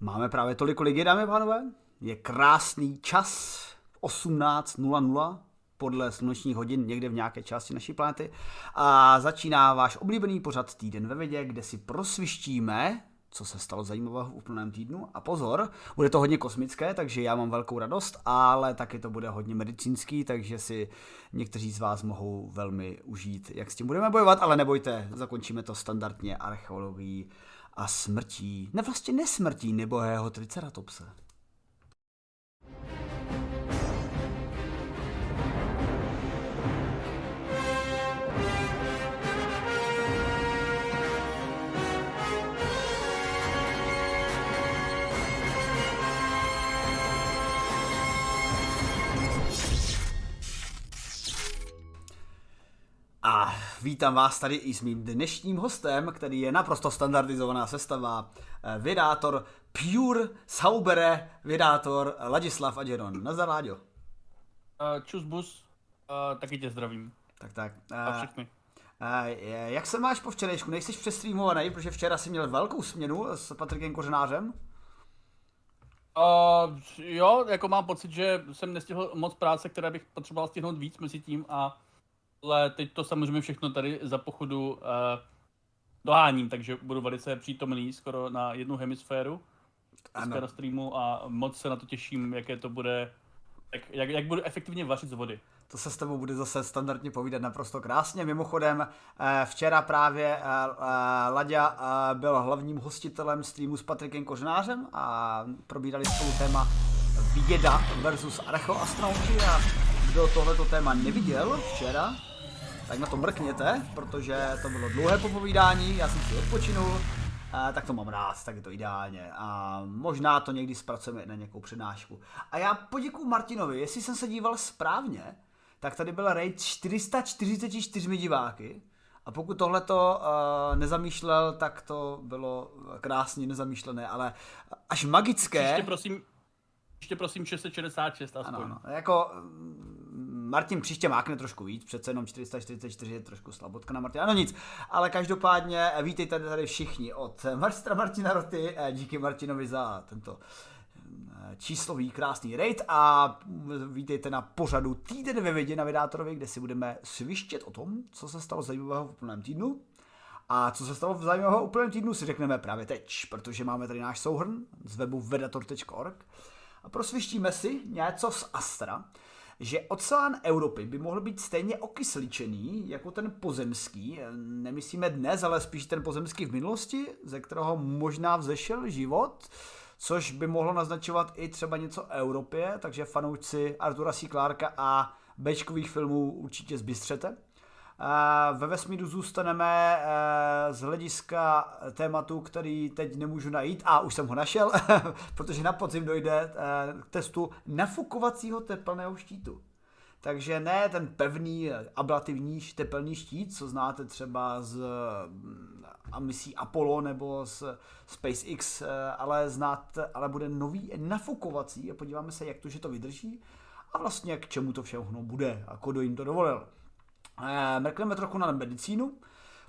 Máme právě tolik ligy, dámy a pánové. Je krásný čas, 18.00 podle slunečních hodin někde v nějaké části naší planety. A začíná váš oblíbený pořad Týden ve vědě, kde si prosvištíme co se stalo zajímavého v úplném týdnu. A pozor, bude to hodně kosmické, takže já mám velkou radost, ale taky to bude hodně medicínský, takže si někteří z vás mohou velmi užít, jak s tím budeme bojovat, ale nebojte, zakončíme to standardně archeologií a smrtí, ne vlastně nesmrtí nebohého triceratopse. A vítám vás tady i s mým dnešním hostem, který je naprosto standardizovaná sestava, eh, vydátor Pure Saubere, vydátor Ladislav Aděron. Nazdar, Láďo. Uh, čus bus, uh, taky tě zdravím. Tak, tak. Uh, A všechny. Uh, jak se máš po včerejšku? Nejsi přestreamovaný, protože včera jsi měl velkou směnu s Patrikem Kořenářem? Uh, jo, jako mám pocit, že jsem nestihl moc práce, které bych potřeboval stihnout víc mezi tím a ale teď to samozřejmě všechno tady za pochodu uh, doháním, takže budu velice přítomný skoro na jednu hemisféru ano. na streamu a moc se na to těším, jaké to bude, jak, jak, jak budu efektivně vařit z vody. To se s tebou bude zase standardně povídat naprosto krásně. Mimochodem, eh, včera právě eh, Laďa byl hlavním hostitelem streamu s Patrikem Kořnářem a probírali spolu téma věda versus archeoastronauti a kdo tohleto téma neviděl včera, tak na to mrkněte, protože to bylo dlouhé popovídání, já jsem si odpočinul, a tak to mám rád, tak je to ideálně. A možná to někdy zpracujeme na nějakou přednášku. A já poděkuji Martinovi, jestli jsem se díval správně, tak tady byl raid 444 diváky. A pokud tohle to uh, nezamýšlel, tak to bylo krásně nezamýšlené, ale až magické. Ještě prosím, ještě prosím 666 aspoň. Ano, ano. Jako Martin příště mákne trošku víc, přece jenom 444 je trošku slabotka na Martina, no nic, ale každopádně eh, vítejte tady všichni od Marstra Martina Roty, eh, díky Martinovi za tento eh, číslový krásný raid a vítejte na pořadu Týden ve vědě na Vydátorovi, kde si budeme svištět o tom, co se stalo zajímavého v úplném týdnu. A co se stalo v zajímavého úplném týdnu si řekneme právě teď, protože máme tady náš souhrn z webu vedator.org a prosvištíme si něco z Astra, že oceán Evropy by mohl být stejně okysličený jako ten pozemský, nemyslíme dnes, ale spíš ten pozemský v minulosti, ze kterého možná vzešel život, což by mohlo naznačovat i třeba něco Evropě, takže fanoušci Artura C. Clarka a Bčkových filmů určitě zbystřete. Ve vesmíru zůstaneme eh, z hlediska tématu, který teď nemůžu najít, a už jsem ho našel, protože na podzim dojde eh, k testu nafukovacího tepelného štítu. Takže ne ten pevný ablativní tepelný štít, co znáte třeba z mm, misí Apollo nebo z SpaceX, eh, ale, znáte, ale bude nový nafukovací a podíváme se, jak to, že to vydrží a vlastně k čemu to všechno bude a kdo jim to dovolil. Eh, mrkneme trochu na medicínu.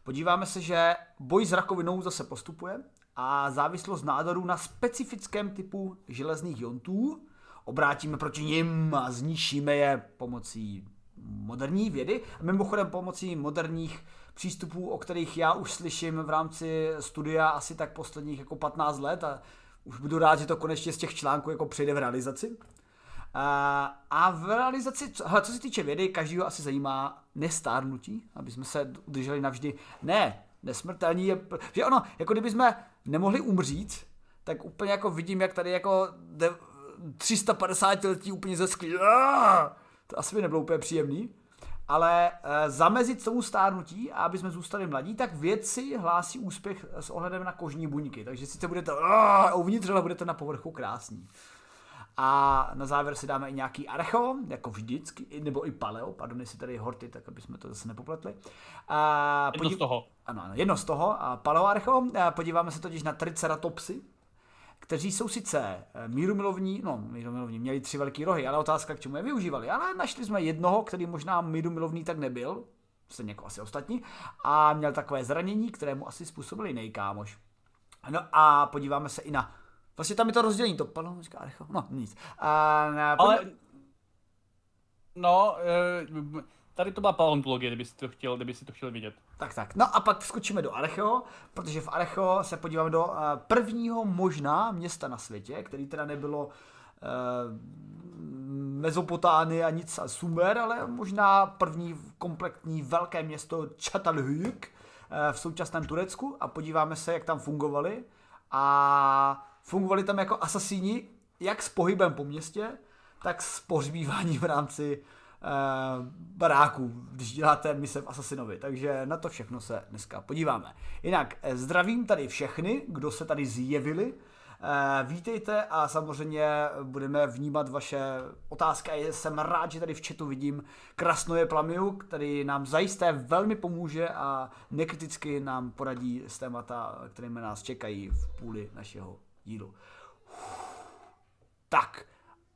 Podíváme se, že boj s rakovinou zase postupuje a závislost nádorů na specifickém typu železných jontů obrátíme proti nim a zničíme je pomocí moderní vědy a mimochodem pomocí moderních přístupů, o kterých já už slyším v rámci studia asi tak posledních jako 15 let a už budu rád, že to konečně z těch článků jako přijde v realizaci. A v realizaci, hele, co se týče vědy, každýho asi zajímá nestárnutí, aby jsme se udrželi navždy. Ne, nesmrtelní je, že ono, jako kdyby jsme nemohli umřít, tak úplně jako vidím, jak tady jako 350 letí úplně zesklí. To asi by nebylo úplně příjemný. Ale e, zamezit tomu stárnutí a aby jsme zůstali mladí, tak vědci hlásí úspěch s ohledem na kožní buňky. Takže sice budete uvnitř, ale budete na povrchu krásní. A na závěr si dáme i nějaký archo, jako vždycky, nebo i paleo, pardon, jestli tady horty, tak aby jsme to zase nepopletli. A jedno podív... z toho. Ano, ano, jedno z toho, a paleoarcho. A podíváme se totiž na triceratopsy, kteří jsou sice eh, mírumilovní, no mírumilovní, měli tři velké rohy, ale otázka, k čemu je využívali. Ale našli jsme jednoho, který možná mírumilovný tak nebyl, stejně jako asi ostatní, a měl takové zranění, které mu asi způsobil jiný kámoš. No a podíváme se i na Vlastně tam je to rozdělení, to paleontologie, archeo, no nic. A, na, Ale, no, eh, tady to byla paleontologie, kdyby si to chtěl, kdyby si to chtěl vidět. Tak, tak. No a pak skočíme do Archeo, protože v Archeo se podíváme do uh, prvního možná města na světě, který teda nebylo uh, Mezopotánie a nic a Sumer, ale možná první kompletní velké město Çatalhöyük v současném Turecku a podíváme se, jak tam fungovali. A fungovali tam jako asasíni, jak s pohybem po městě, tak s pohřbíváním v rámci uh, baráků, když děláte mise v Assassinovi. Takže na to všechno se dneska podíváme. Jinak eh, zdravím tady všechny, kdo se tady zjevili. Uh, vítejte a samozřejmě budeme vnímat vaše otázky. Jsem rád, že tady v chatu vidím Krasnoje Plamiu, který nám zajisté velmi pomůže a nekriticky nám poradí z témata, kterými nás čekají v půli našeho dílu. Tak,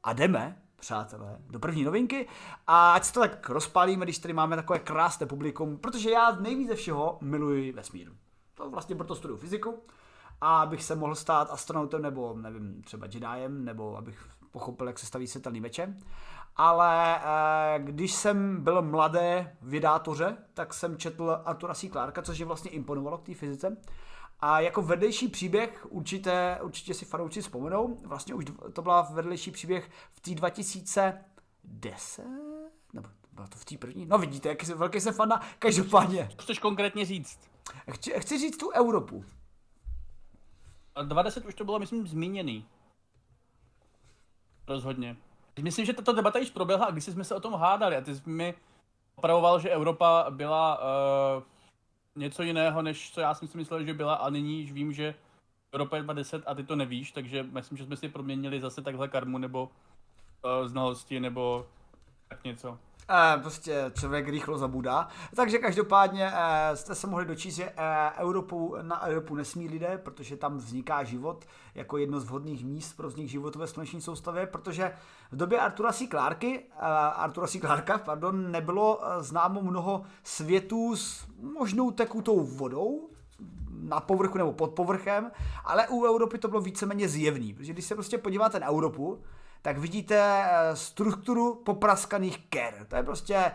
a jdeme přátelé, do první novinky. A ať se to tak rozpálíme, když tady máme takové krásné publikum, protože já nejvíce všeho miluji vesmír. To vlastně proto studuju fyziku. A abych se mohl stát astronautem, nebo nevím, třeba Jediem, nebo abych pochopil, jak se staví světelný meče. Ale eh, když jsem byl mladé vědátoře, tak jsem četl Artura C. Clarka, což je vlastně imponovalo k té fyzice. A jako vedlejší příběh, určitě, určitě si fanoušci vzpomenou, vlastně už to byla vedlejší příběh v té 2010, nebo byla to v té první, no vidíte, jak jsem velký jsem fanda, každopádně. Co chceš konkrétně říct? Chci, chci říct tu Evropu. A 20 už to bylo, myslím, zmíněný. Rozhodně. Myslím, že tato debata již proběhla a když jsme se o tom hádali a ty jsi mi opravoval, že Evropa byla uh, něco jiného, než co já jsem si myslel, že byla a nyní již vím, že Europa je 20 a ty to nevíš, takže myslím, že jsme si proměnili zase takhle karmu nebo uh, znalosti nebo tak něco. E, prostě člověk rychlo zabudá. Takže každopádně e, jste se mohli dočíst, že e, Evropu, na Evropu nesmí lidé, protože tam vzniká život jako jedno z vhodných míst pro vznik životu ve sluneční soustavě, protože v době Artura C. Clarky, e, Artura C. Clarka, pardon, nebylo známo mnoho světů s možnou tekutou vodou, na povrchu nebo pod povrchem, ale u Evropy to bylo víceméně zjevný, protože když se prostě podíváte na Evropu, tak vidíte eh, strukturu popraskaných ker. To je prostě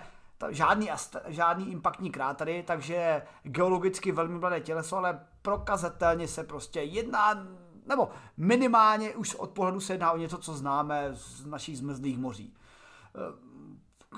žádný, žádný impaktní krátery, takže geologicky velmi mladé těleso, ale prokazatelně se prostě jedná, nebo minimálně už od pohledu se jedná o něco, co známe z našich zmrzlých moří.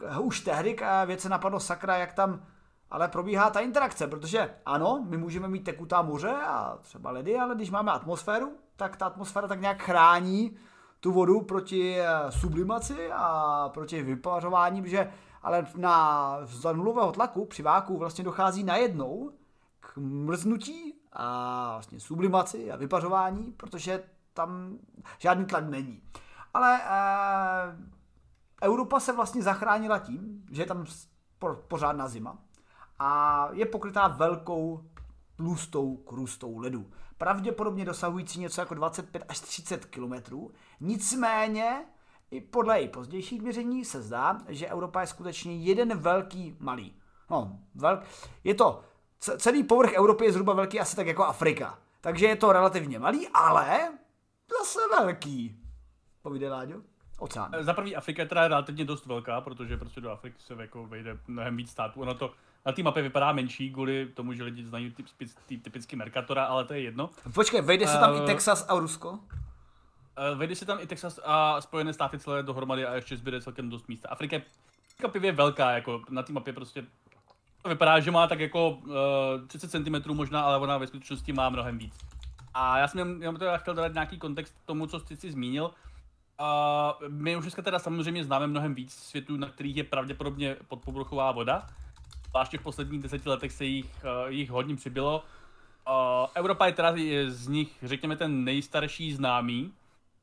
Eh, už tehdy věc se napadlo sakra, jak tam ale probíhá ta interakce, protože ano, my můžeme mít tekutá moře a třeba ledy, ale když máme atmosféru, tak ta atmosféra tak nějak chrání tu vodu proti sublimaci a proti vypařování, protože ale na, za nulového tlaku při váku vlastně dochází najednou k mrznutí a vlastně sublimaci a vypařování, protože tam žádný tlak není. Ale eh, Evropa se vlastně zachránila tím, že je tam pořádná zima a je pokrytá velkou tlustou krustou ledu pravděpodobně dosahující něco jako 25 až 30 km. Nicméně, i podle její pozdějších měření se zdá, že Evropa je skutečně jeden velký malý. No, velk... je to, celý povrch Evropy je zhruba velký asi tak jako Afrika. Takže je to relativně malý, ale zase velký. Povíde Láďo? Oceán. Za první Afrika je teda relativně dost velká, protože prostě do Afriky se jako vejde mnohem víc států. Ono to na té mapě vypadá menší kvůli tomu, že lidi znají typ, typ, typicky Mercatora, ale to je jedno. Počkej, vejde se tam uh, i Texas a Rusko? Uh, vejde se tam i Texas a Spojené státy celé dohromady a ještě zbyde celkem dost místa. Afrika je překvapivě velká, jako na té mapě prostě vypadá, že má tak jako uh, 30 cm možná, ale ona ve skutečnosti má mnohem víc. A já jsem jenom teda chtěl dát nějaký kontext tomu, co jsi si zmínil. Uh, my už dneska teda samozřejmě známe mnohem víc světů, na kterých je pravděpodobně podpovrchová voda zvláště v posledních deseti letech se jich, uh, jich hodně přibylo. Uh, Evropa je teda z nich, řekněme, ten nejstarší známý,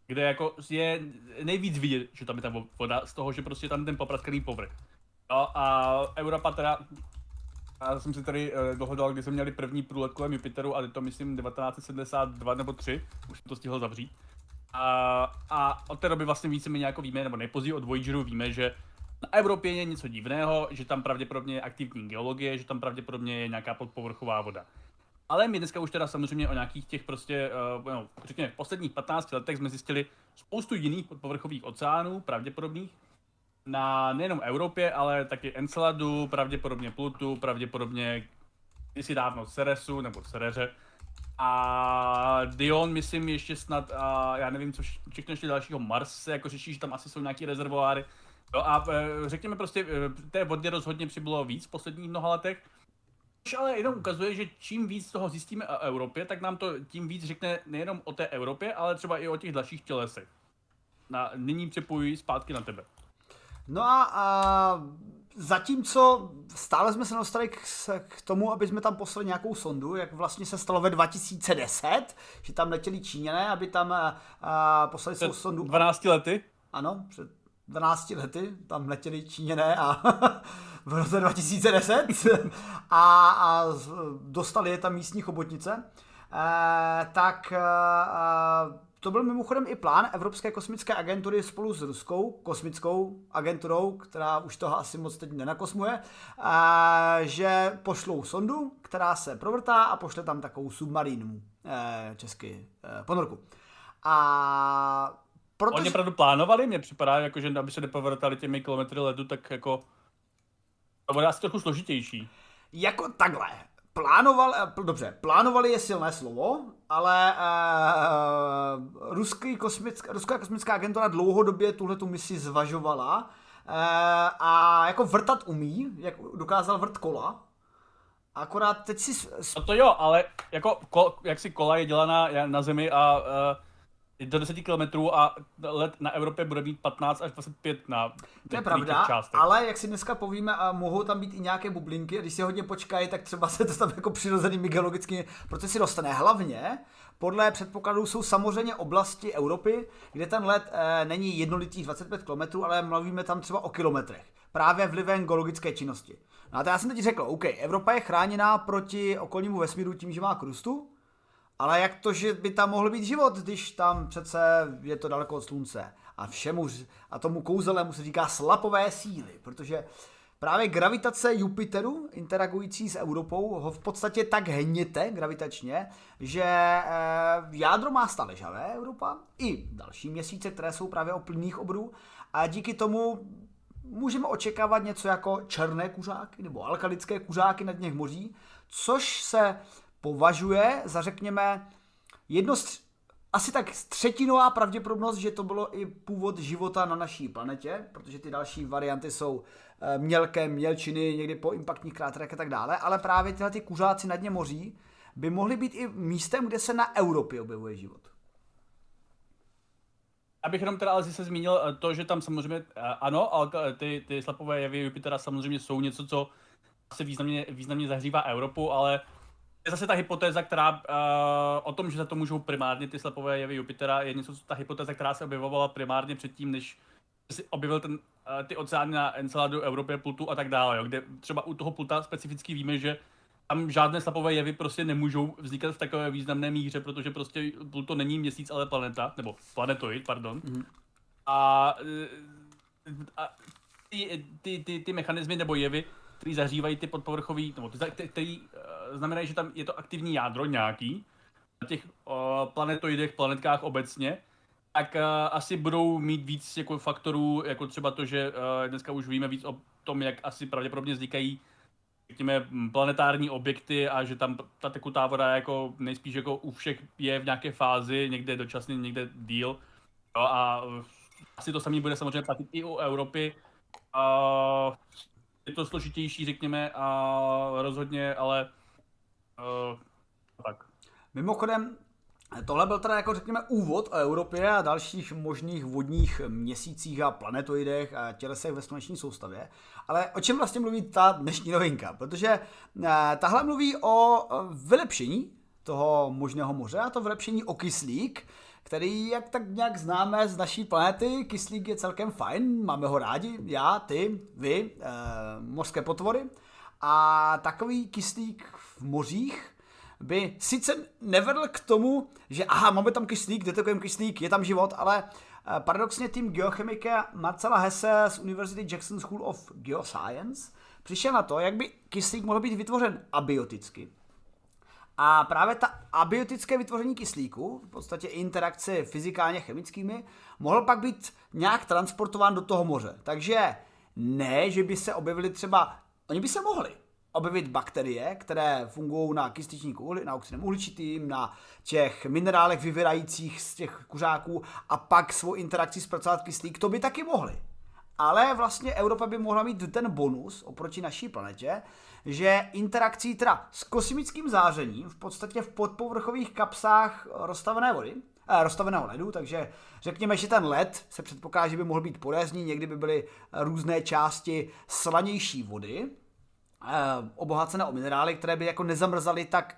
kde jako je nejvíc vidět, že tam je ta voda, z toho, že prostě tam ten popraskaný povrch. No a Evropa teda, já jsem si tady uh, dohodal, kdy jsme měli první průlet kolem Jupiteru, ale to myslím 1972 nebo 3, už jsem to stihl zavřít. A, a od té doby vlastně více jako víme, nebo nejpozději od Voyageru víme, že na Evropě je něco divného, že tam pravděpodobně je aktivní geologie, že tam pravděpodobně je nějaká podpovrchová voda. Ale my dneska už teda samozřejmě o nějakých těch prostě, uh, no, řekněme, v posledních 15 letech jsme zjistili spoustu jiných podpovrchových oceánů, pravděpodobných, na nejenom Evropě, ale taky Enceladu, pravděpodobně Plutu, pravděpodobně kdysi dávno Ceresu nebo Cereře. A Dion, myslím, ještě snad, a já nevím, co všechno ještě dalšího, Mars jako řeší, že tam asi jsou nějaký rezervoáry. No a e, řekněme prostě, e, té vody rozhodně přibylo víc v posledních mnoha letech. Což ale jenom ukazuje, že čím víc toho zjistíme o Evropě, tak nám to tím víc řekne nejenom o té Evropě, ale třeba i o těch dalších tělesech. Na, nyní připojuji zpátky na tebe. No a, a zatímco stále jsme se dostali k, k tomu, aby jsme tam poslali nějakou sondu, jak vlastně se stalo ve 2010, že tam letěli Číňané, aby tam a, a poslali svou sondu. 12 lety? Ano, před 12 lety tam letěli Číňané a v roce 2010 a, a dostali je tam místní chobotnice, e, tak e, to byl mimochodem i plán Evropské kosmické agentury spolu s Ruskou kosmickou agenturou, která už toho asi moc teď nenakosmuje, že pošlou sondu, která se provrtá a pošle tam takovou submarínu, česky, ponorku. A protože... Oni opravdu plánovali, mně připadá, jako, že aby se nepovrtali těmi kilometry ledu, tak jako to bude asi trochu složitější. Jako takhle plánoval, eh, dobře, plánovali je silné slovo, ale uh, ruský kosmick, ruská kosmická agentura dlouhodobě tuhle tu misi zvažovala uh, a jako vrtat umí, jak dokázal vrt kola, akorát teď si... No to jo, ale jako kol, jak si kola je dělaná na zemi a uh, do 10 km a let na Evropě bude mít 15 až 25 na To je pravda, částech. ale jak si dneska povíme, a mohou tam být i nějaké bublinky, když si hodně počkají, tak třeba se to tam jako přirozenými geologickými procesy dostane. Hlavně, podle předpokladů jsou samozřejmě oblasti Evropy, kde ten let e, není jednolitých 25 km, ale mluvíme tam třeba o kilometrech. Právě vlivem geologické činnosti. No a to já jsem teď řekl, OK, Evropa je chráněná proti okolnímu vesmíru tím, že má krustu, ale jak to, že by tam mohl být život, když tam přece je to daleko od slunce. A všemu, a tomu kouzelnému se říká slapové síly, protože právě gravitace Jupiteru, interagující s Evropou, ho v podstatě tak hněte gravitačně, že eh, jádro má stále žavé Evropa, i další měsíce, které jsou právě o plných obrů, a díky tomu můžeme očekávat něco jako černé kuřáky nebo alkalické kuřáky na dněch moří, což se považuje za, řekněme, jedno z, asi tak třetinová pravděpodobnost, že to bylo i původ života na naší planetě, protože ty další varianty jsou e, mělké mělčiny, někdy po impaktních kráterech a tak dále, ale právě tyhle ty kuřáci na dně moří by mohly být i místem, kde se na Evropě objevuje život. Abych jenom teda ale se zmínil eh, to, že tam samozřejmě, eh, ano, ale ty, ty slapové jevy Jupitera samozřejmě jsou něco, co se významně, významně zahřívá Evropu, ale je zase ta hypotéza, která uh, o tom, že za to můžou primárně ty slepové jevy Jupitera, je něco, co ta hypotéza, která se objevovala primárně předtím, než si objevil ten, uh, ty oceány na Enceladu, Evropě, Plutu a tak dále, jo, kde třeba u toho Pluta specificky víme, že tam žádné slapové jevy prostě nemůžou vznikat v takové významné míře, protože prostě Pluto není měsíc, ale planeta, nebo planetoid, pardon. Mm. A, eh, a ty, ty, ty, ty mechanismy nebo jevy, které zahřívají ty podpovrchový, nebo ty, který uh, znamenají, že tam je to aktivní jádro nějaký, na těch uh, planetoidech, planetkách obecně, tak uh, asi budou mít víc jako faktorů, jako třeba to, že uh, dneska už víme víc o tom, jak asi pravděpodobně vznikají řekněme, planetární objekty a že tam ta tekutá voda jako nejspíš jako u všech je v nějaké fázi, někde dočasný, někde díl. No a asi to samé bude samozřejmě platit i u Evropy. Je to složitější, řekněme, a rozhodně, ale uh, tak. Mimochodem, Tohle byl teda jako řekněme úvod o Evropě a dalších možných vodních měsících a planetoidech a tělesech ve sluneční soustavě. Ale o čem vlastně mluví ta dnešní novinka? Protože eh, tahle mluví o vylepšení toho možného moře a to vylepšení o kyslík, který, jak tak nějak známe z naší planety, kyslík je celkem fajn, máme ho rádi, já, ty, vy, e, mořské potvory. A takový kyslík v mořích by sice nevedl k tomu, že aha, máme tam kyslík, detekujeme kyslík, je tam život, ale eh, paradoxně tým geochemika Marcela Hesse z Univerzity Jackson School of Geoscience přišel na to, jak by kyslík mohl být vytvořen abioticky. A právě ta abiotické vytvoření kyslíku, v podstatě interakce fyzikálně chemickými, mohl pak být nějak transportován do toho moře. Takže ne, že by se objevily třeba, oni by se mohli objevit bakterie, které fungují na kysličníku uhli, na oxidem uhličitým, na těch minerálech vyvěrajících z těch kuřáků a pak svou interakci zpracovat kyslík, to by taky mohli. Ale vlastně Evropa by mohla mít ten bonus oproti naší planetě, že interakcí teda s kosmickým zářením v podstatě v podpovrchových kapsách rozstavené vody, eh, rozstaveného ledu, takže řekněme, že ten led se předpokládá, že by mohl být porezní, někdy by byly různé části slanější vody, eh, obohacené o minerály, které by jako nezamrzaly tak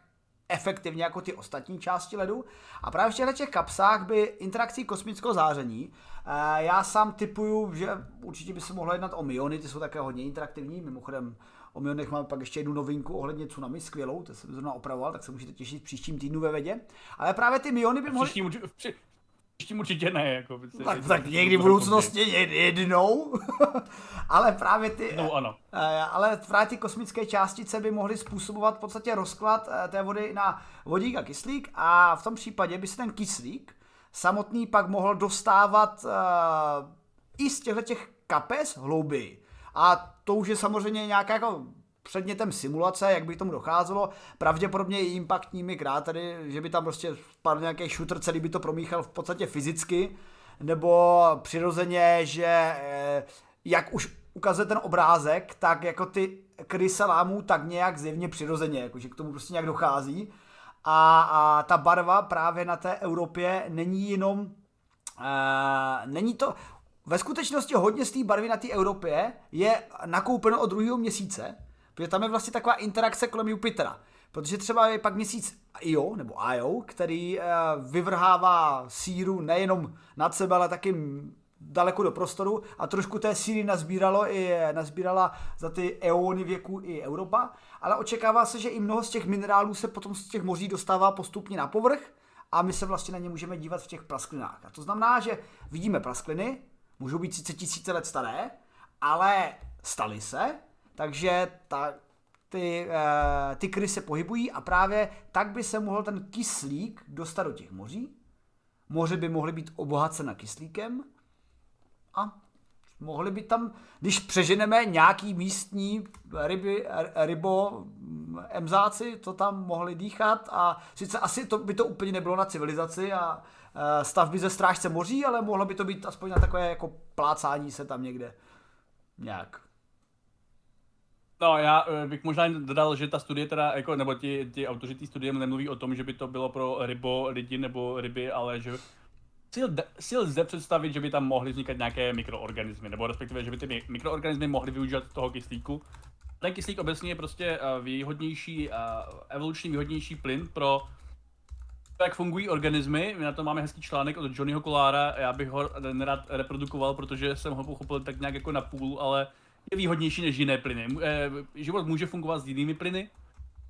efektivně jako ty ostatní části ledu. A právě v těchto těch kapsách by interakcí kosmického záření, eh, já sám typuju, že určitě by se mohlo jednat o myony, ty jsou také hodně interaktivní, mimochodem O myonech mám pak ještě jednu novinku ohledně tsunami, skvělou, to jsem zrovna opravoval, tak se můžete těšit v příštím týdnu ve vedě. Ale právě ty myony by mohly... Příštím, v při, příštím určitě ne, jako. Tak, tak někdy v budoucnosti jednou. ale právě ty... No, ano. Eh, ale právě ty kosmické částice by mohly způsobovat v podstatě rozklad eh, té vody na vodík a kyslík a v tom případě by se ten kyslík samotný pak mohl dostávat uh, i z těchto těch kapes hlouběji. A to už je samozřejmě nějaká jako předmětem simulace, jak by k tomu docházelo. Pravděpodobně i impaktními krátery, že by tam prostě spadl nějaký shooter, celý by to promíchal v podstatě fyzicky, nebo přirozeně, že eh, jak už ukazuje ten obrázek, tak jako ty krysa lámů tak nějak zjevně přirozeně, jakože k tomu prostě nějak dochází. A, a ta barva právě na té Evropě není jenom, uh, není to, ve skutečnosti hodně z té barvy na té Evropě je nakoupeno od druhého měsíce, protože tam je vlastně taková interakce kolem Jupitera. Protože třeba je pak měsíc Io, nebo Io, který uh, vyvrhává síru nejenom nad sebe, ale taky daleko do prostoru a trošku té síry nazbíralo i, nazbírala za ty eony věku i Evropa, ale očekává se, že i mnoho z těch minerálů se potom z těch moří dostává postupně na povrch a my se vlastně na ně můžeme dívat v těch prasklinách. A to znamená, že vidíme praskliny, můžou být sice tisíce let staré, ale staly se, takže ta, ty, uh, ty kry se pohybují a právě tak by se mohl ten kyslík dostat do těch moří. Moře by mohly být obohacena kyslíkem a mohli by tam, když přeženeme nějaký místní ryby, rybo, emzáci, to tam mohli dýchat a sice asi to by to úplně nebylo na civilizaci a Eh, stavby ze strážce moří, ale mohlo by to být aspoň na takové jako plácání se tam někde nějak. No, já eh, bych možná dodal, že ta studie teda, jako, nebo ti, ti autoři té studie nemluví o tom, že by to bylo pro rybo, lidi nebo ryby, ale že si, si lze představit, že by tam mohly vznikat nějaké mikroorganismy, nebo respektive, že by ty mikroorganismy mohly využívat toho kyslíku. Ten kyslík obecně je prostě eh, výhodnější, evolučně výhodnější plyn pro jak fungují organismy, my na to máme hezký článek od Johnnyho Kolára, já bych ho nerad reprodukoval, protože jsem ho pochopil tak nějak jako na půl, ale je výhodnější než jiné plyny. Eh, život může fungovat s jinými plyny,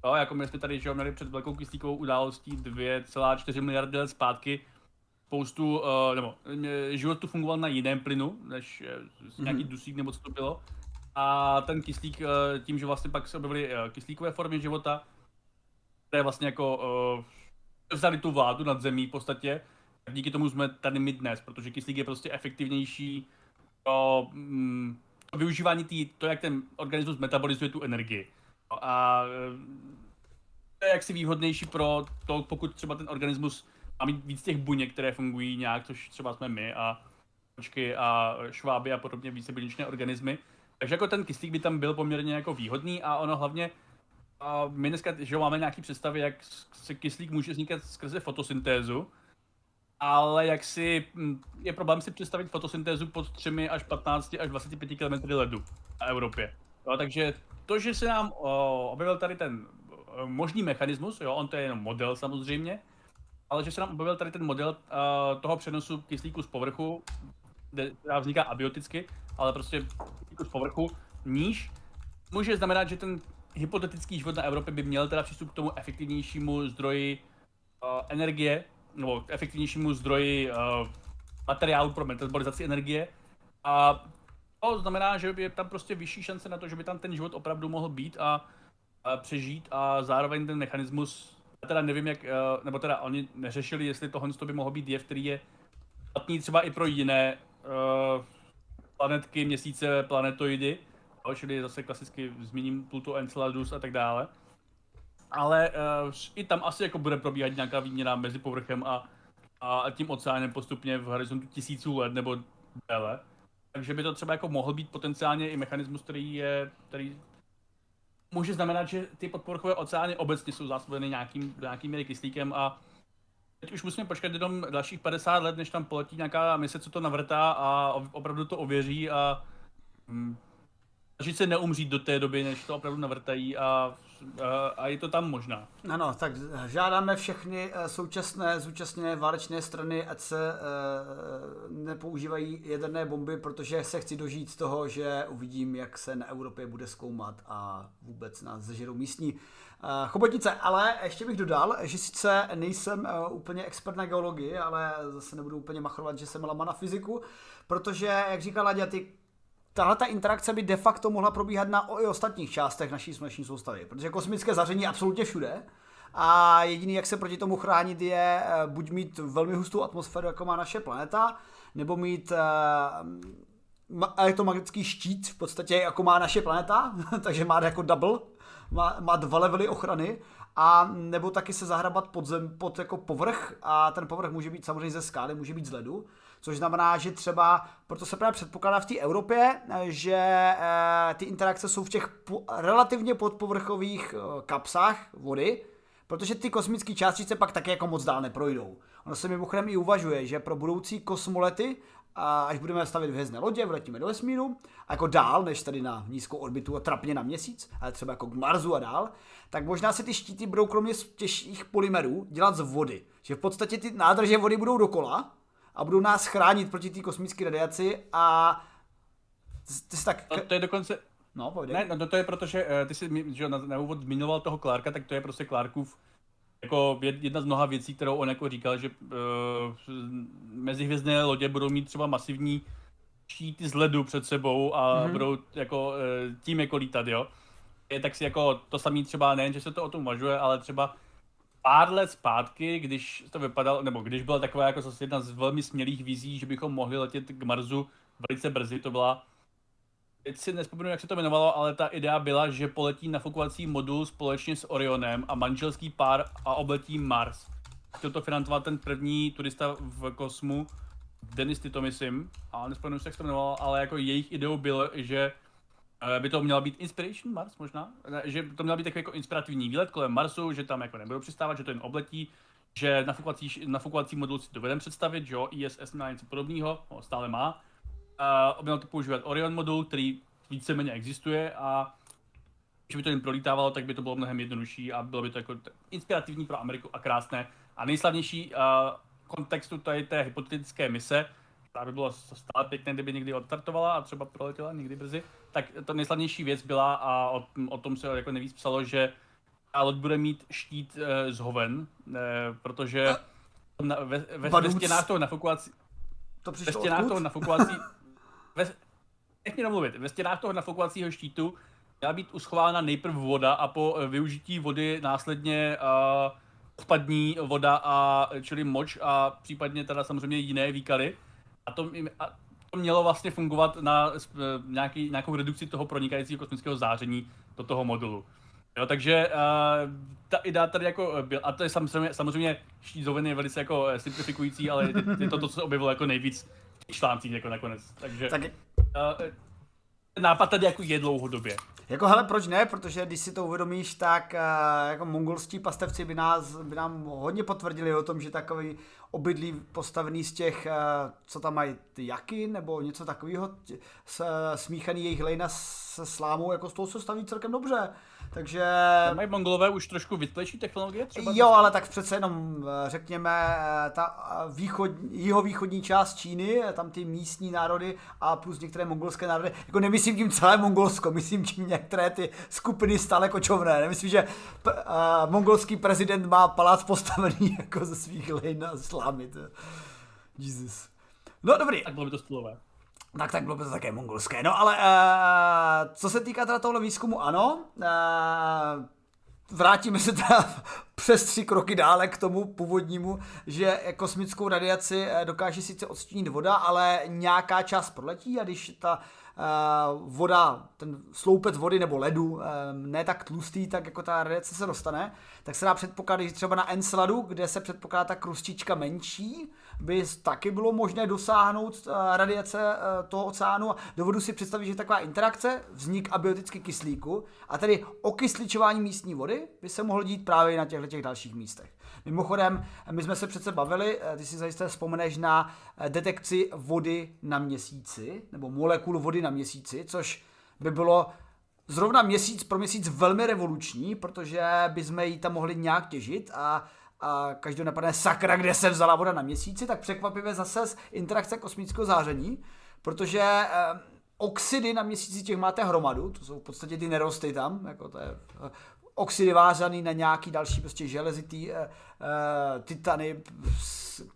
jo, jako my jsme tady že měli před velkou kyslíkovou událostí 2,4 miliardy let zpátky, spoustu, uh, nebo eh, život tu fungoval na jiném plynu, než uh, nějaký dusík nebo co to bylo. A ten kyslík, uh, tím, že vlastně pak se objevily uh, kyslíkové formy života, které vlastně jako uh, vzali tu vládu nad zemí v podstatě, tak díky tomu jsme tady my dnes, protože kyslík je prostě efektivnější pro mm, využívání tý, to, jak ten organismus metabolizuje tu energii. A to je jaksi výhodnější pro to, pokud třeba ten organismus má mít víc těch buněk, které fungují nějak, což třeba jsme my a kočky a šváby a podobně více buněčné organismy. Takže jako ten kyslík by tam byl poměrně jako výhodný a ono hlavně a my dneska že máme nějaký představy, jak se kyslík může vznikat skrze fotosyntézu, ale jak si, hm, je problém si představit fotosyntézu pod 3 až 15 až 25 km ledu na Evropě. Jo, takže to, že se nám o, objevil tady ten možný mechanismus, jo, on to je jenom model samozřejmě, ale že se nám objevil tady ten model o, toho přenosu kyslíku z povrchu, kde vzniká abioticky, ale prostě z povrchu níž, může znamenat, že ten hypotetický život na Evropě by měl teda přístup k tomu efektivnějšímu zdroji uh, energie, nebo efektivnějšímu zdroji uh, materiálu pro metabolizaci energie. A to znamená, že je tam prostě vyšší šance na to, že by tam ten život opravdu mohl být a, a přežít a zároveň ten mechanismus Já teda nevím, jak, eh, nebo teda oni neřešili, jestli tohle by mohlo být jev, který je platný třeba i pro jiné uh, planetky, měsíce, planetoidy, čili zase klasicky zmíním Pluto, Enceladus a tak dále. Ale uh, i tam asi jako bude probíhat nějaká výměna mezi povrchem a, a tím oceánem postupně v horizontu tisíců let nebo déle. Takže by to třeba jako mohl být potenciálně i mechanismus, který je, který může znamenat, že ty podpovrchové oceány obecně jsou zásobeny nějakým, nějakým kyslíkem a teď už musíme počkat jenom dalších 50 let, než tam poletí nějaká mise, co to navrtá a opravdu to ověří a hm, snažit se neumřít do té doby, než to opravdu navrtají a, a, a je to tam možná. Ano, tak žádáme všechny eh, současné zúčastněné válečné strany, ať se e, nepoužívají jaderné bomby, protože se chci dožít z toho, že uvidím, jak se na Evropě bude zkoumat a vůbec nás zežerou místní e, chobotnice. Ale ještě bych dodal, že sice nejsem úplně expert na geologii, ale zase nebudu úplně machrovat, že jsem lama na fyziku, protože, jak říkala Ladia, ty tahle ta interakce by de facto mohla probíhat na i ostatních částech naší sluneční soustavy, protože kosmické zaření je absolutně všude a jediný, jak se proti tomu chránit, je eh, buď mít velmi hustou atmosféru, jako má naše planeta, nebo mít uh, elektromagnetický štít, v podstatě jako má naše planeta, takže má jako double, má, má dva levely ochrany, a nebo taky se zahrabat pod, zem, pod jako povrch a ten povrch může být samozřejmě ze skály, může být z ledu což znamená, že třeba, proto se právě předpokládá v té Evropě, že eh, ty interakce jsou v těch relativně podpovrchových eh, kapsách vody, protože ty kosmické částice pak taky jako moc dál neprojdou. Ono se mimochodem i uvažuje, že pro budoucí kosmolety, až budeme stavět hvězdné lodě, vletíme do vesmíru, a jako dál, než tady na nízkou orbitu a trapně na měsíc, ale třeba jako k Marsu a dál, tak možná se ty štíty budou kromě těžších polymerů dělat z vody. Že v podstatě ty nádrže vody budou dokola, a budou nás chránit proti té kosmické radiaci a ty jsi tak... No, to je dokonce... No, pojdej. Ne, no to je proto, že uh, ty jsi že na, na úvod zmiňoval toho Clarka, tak to je prostě Clarkův jako jedna z mnoha věcí, kterou on jako říkal, že uh, mezihvězdné lodě budou mít třeba masivní štíty z ledu před sebou a mm-hmm. budou jako uh, tím jako lítat, jo. Je tak si jako to samý třeba nejen, že se to o tom uvažuje, ale třeba pár let zpátky, když to vypadalo, nebo když byla taková jako zase jedna z velmi smělých vizí, že bychom mohli letět k Marsu velice brzy, to byla teď si nespomenu, jak se to jmenovalo, ale ta idea byla, že poletí nafukovací modul společně s Orionem a manželský pár a obletí Mars. Chtěl to financovat ten první turista v kosmu, Denis Tito, myslím, a nespomenu se, jak se to jmenovalo, ale jako jejich ideou bylo, že by to měla být Inspiration Mars možná, že to měla být takový jako inspirativní výlet kolem Marsu, že tam jako nebudou přistávat, že to jen obletí, že nafukovací, nafukovací modul si dovedeme představit, že jo, ISS má něco podobného, no, stále má. Uh, měl to používat Orion modul, který víceméně existuje a když by to jen prolítávalo, tak by to bylo mnohem jednodušší a bylo by to jako inspirativní pro Ameriku a krásné. A nejslavnější uh, kontextu tady té hypotetické mise ta by bylo stále pěkné, kdyby někdy odstartovala a třeba proletěla někdy brzy, tak ta nejslavnější věc byla a o, o tom se jako nejvíc psalo, že ta loď bude mít štít e, z hoven, e, protože na, ve, ve, ve stěnách toho nafukovací... To ve stěnách toho nafukovací... ve, nech mě domluvit, ve stěnách toho nafukovacího štítu měla být uschována nejprve voda a po e, využití vody následně uh, odpadní voda a čili moč a případně teda samozřejmě jiné výkaly. A to, a to mělo vlastně fungovat na nějaký, nějakou redukci toho pronikajícího kosmického záření do toho modulu. Jo, takže uh, ta idea tady jako byl, a to je samozřejmě, samozřejmě štízoviny je velice jako e, simplifikující, ale je, je to to, co se objevilo jako nejvíc v těch článcích jako nakonec. Takže tak... uh, nápad tady jako je dlouhodobě. Jako hele, proč ne? Protože když si to uvědomíš, tak uh, jako mongolští pastevci by, nás, by nám hodně potvrdili o tom, že takový obydlí postavený z těch, uh, co tam mají, ty jaky nebo něco takového, smíchaný jejich lejna se slámou, jako z toho se staví celkem dobře. Takže... Mají mongolové už trošku vytlejší technologie třeba? Jo, ale tak přece jenom, eh, řekněme, eh, ta eh, východ, jihovýchodní část Číny, tam ty místní národy a plus některé mongolské národy, jako nemyslím tím celé Mongolsko, myslím tím některé ty skupiny stále kočovné. Nemyslím, že p- uh, mongolský prezident má palác postavený jako ze svých lejn na slámy. Jesus. No dobrý. Tak bylo by to stylové. Tak tak bylo by to také mongolské. No ale uh, co se týká teda tohle výzkumu, ano. Uh, vrátíme se teda přes tři kroky dále k tomu původnímu, že kosmickou radiaci eh, dokáže sice odstínit voda, ale nějaká část proletí a když ta uh, voda, ten sloupec vody nebo ledu uh, ne tak tlustý, tak jako ta radiace se dostane, tak se dá předpokládat, že třeba na Enceladu, kde se předpokládá ta krustička menší, by taky bylo možné dosáhnout uh, radiace uh, toho oceánu. Dovodu si představit, že taková interakce, vznik abioticky kyslíku a tedy okysličování místní vody by se mohlo dít právě na těchto těch dalších místech. Mimochodem, my jsme se přece bavili, ty si zajisté vzpomeneš na detekci vody na měsíci, nebo molekul vody na měsíci, což by bylo zrovna měsíc pro měsíc velmi revoluční, protože bychom ji tam mohli nějak těžit a a každý napadne sakra, kde se vzala voda na měsíci, tak překvapivě zase z interakce kosmického záření, protože eh, oxidy na měsíci těch máte hromadu, to jsou v podstatě ty nerosty tam, jako to je eh, oxidy vázaný na nějaký další prostě železitý, eh, eh, titany,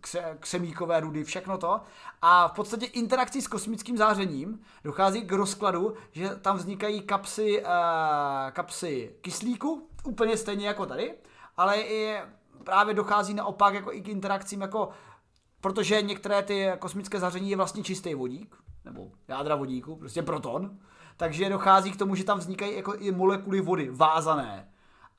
kse, křemíkové rudy, všechno to. A v podstatě interakcí s kosmickým zářením dochází k rozkladu, že tam vznikají kapsy, eh, kapsy kyslíku, úplně stejně jako tady, ale i právě dochází naopak jako i k interakcím jako protože některé ty kosmické záření je vlastně čistý vodík, nebo jádra vodíku, prostě proton, takže dochází k tomu, že tam vznikají jako i molekuly vody vázané.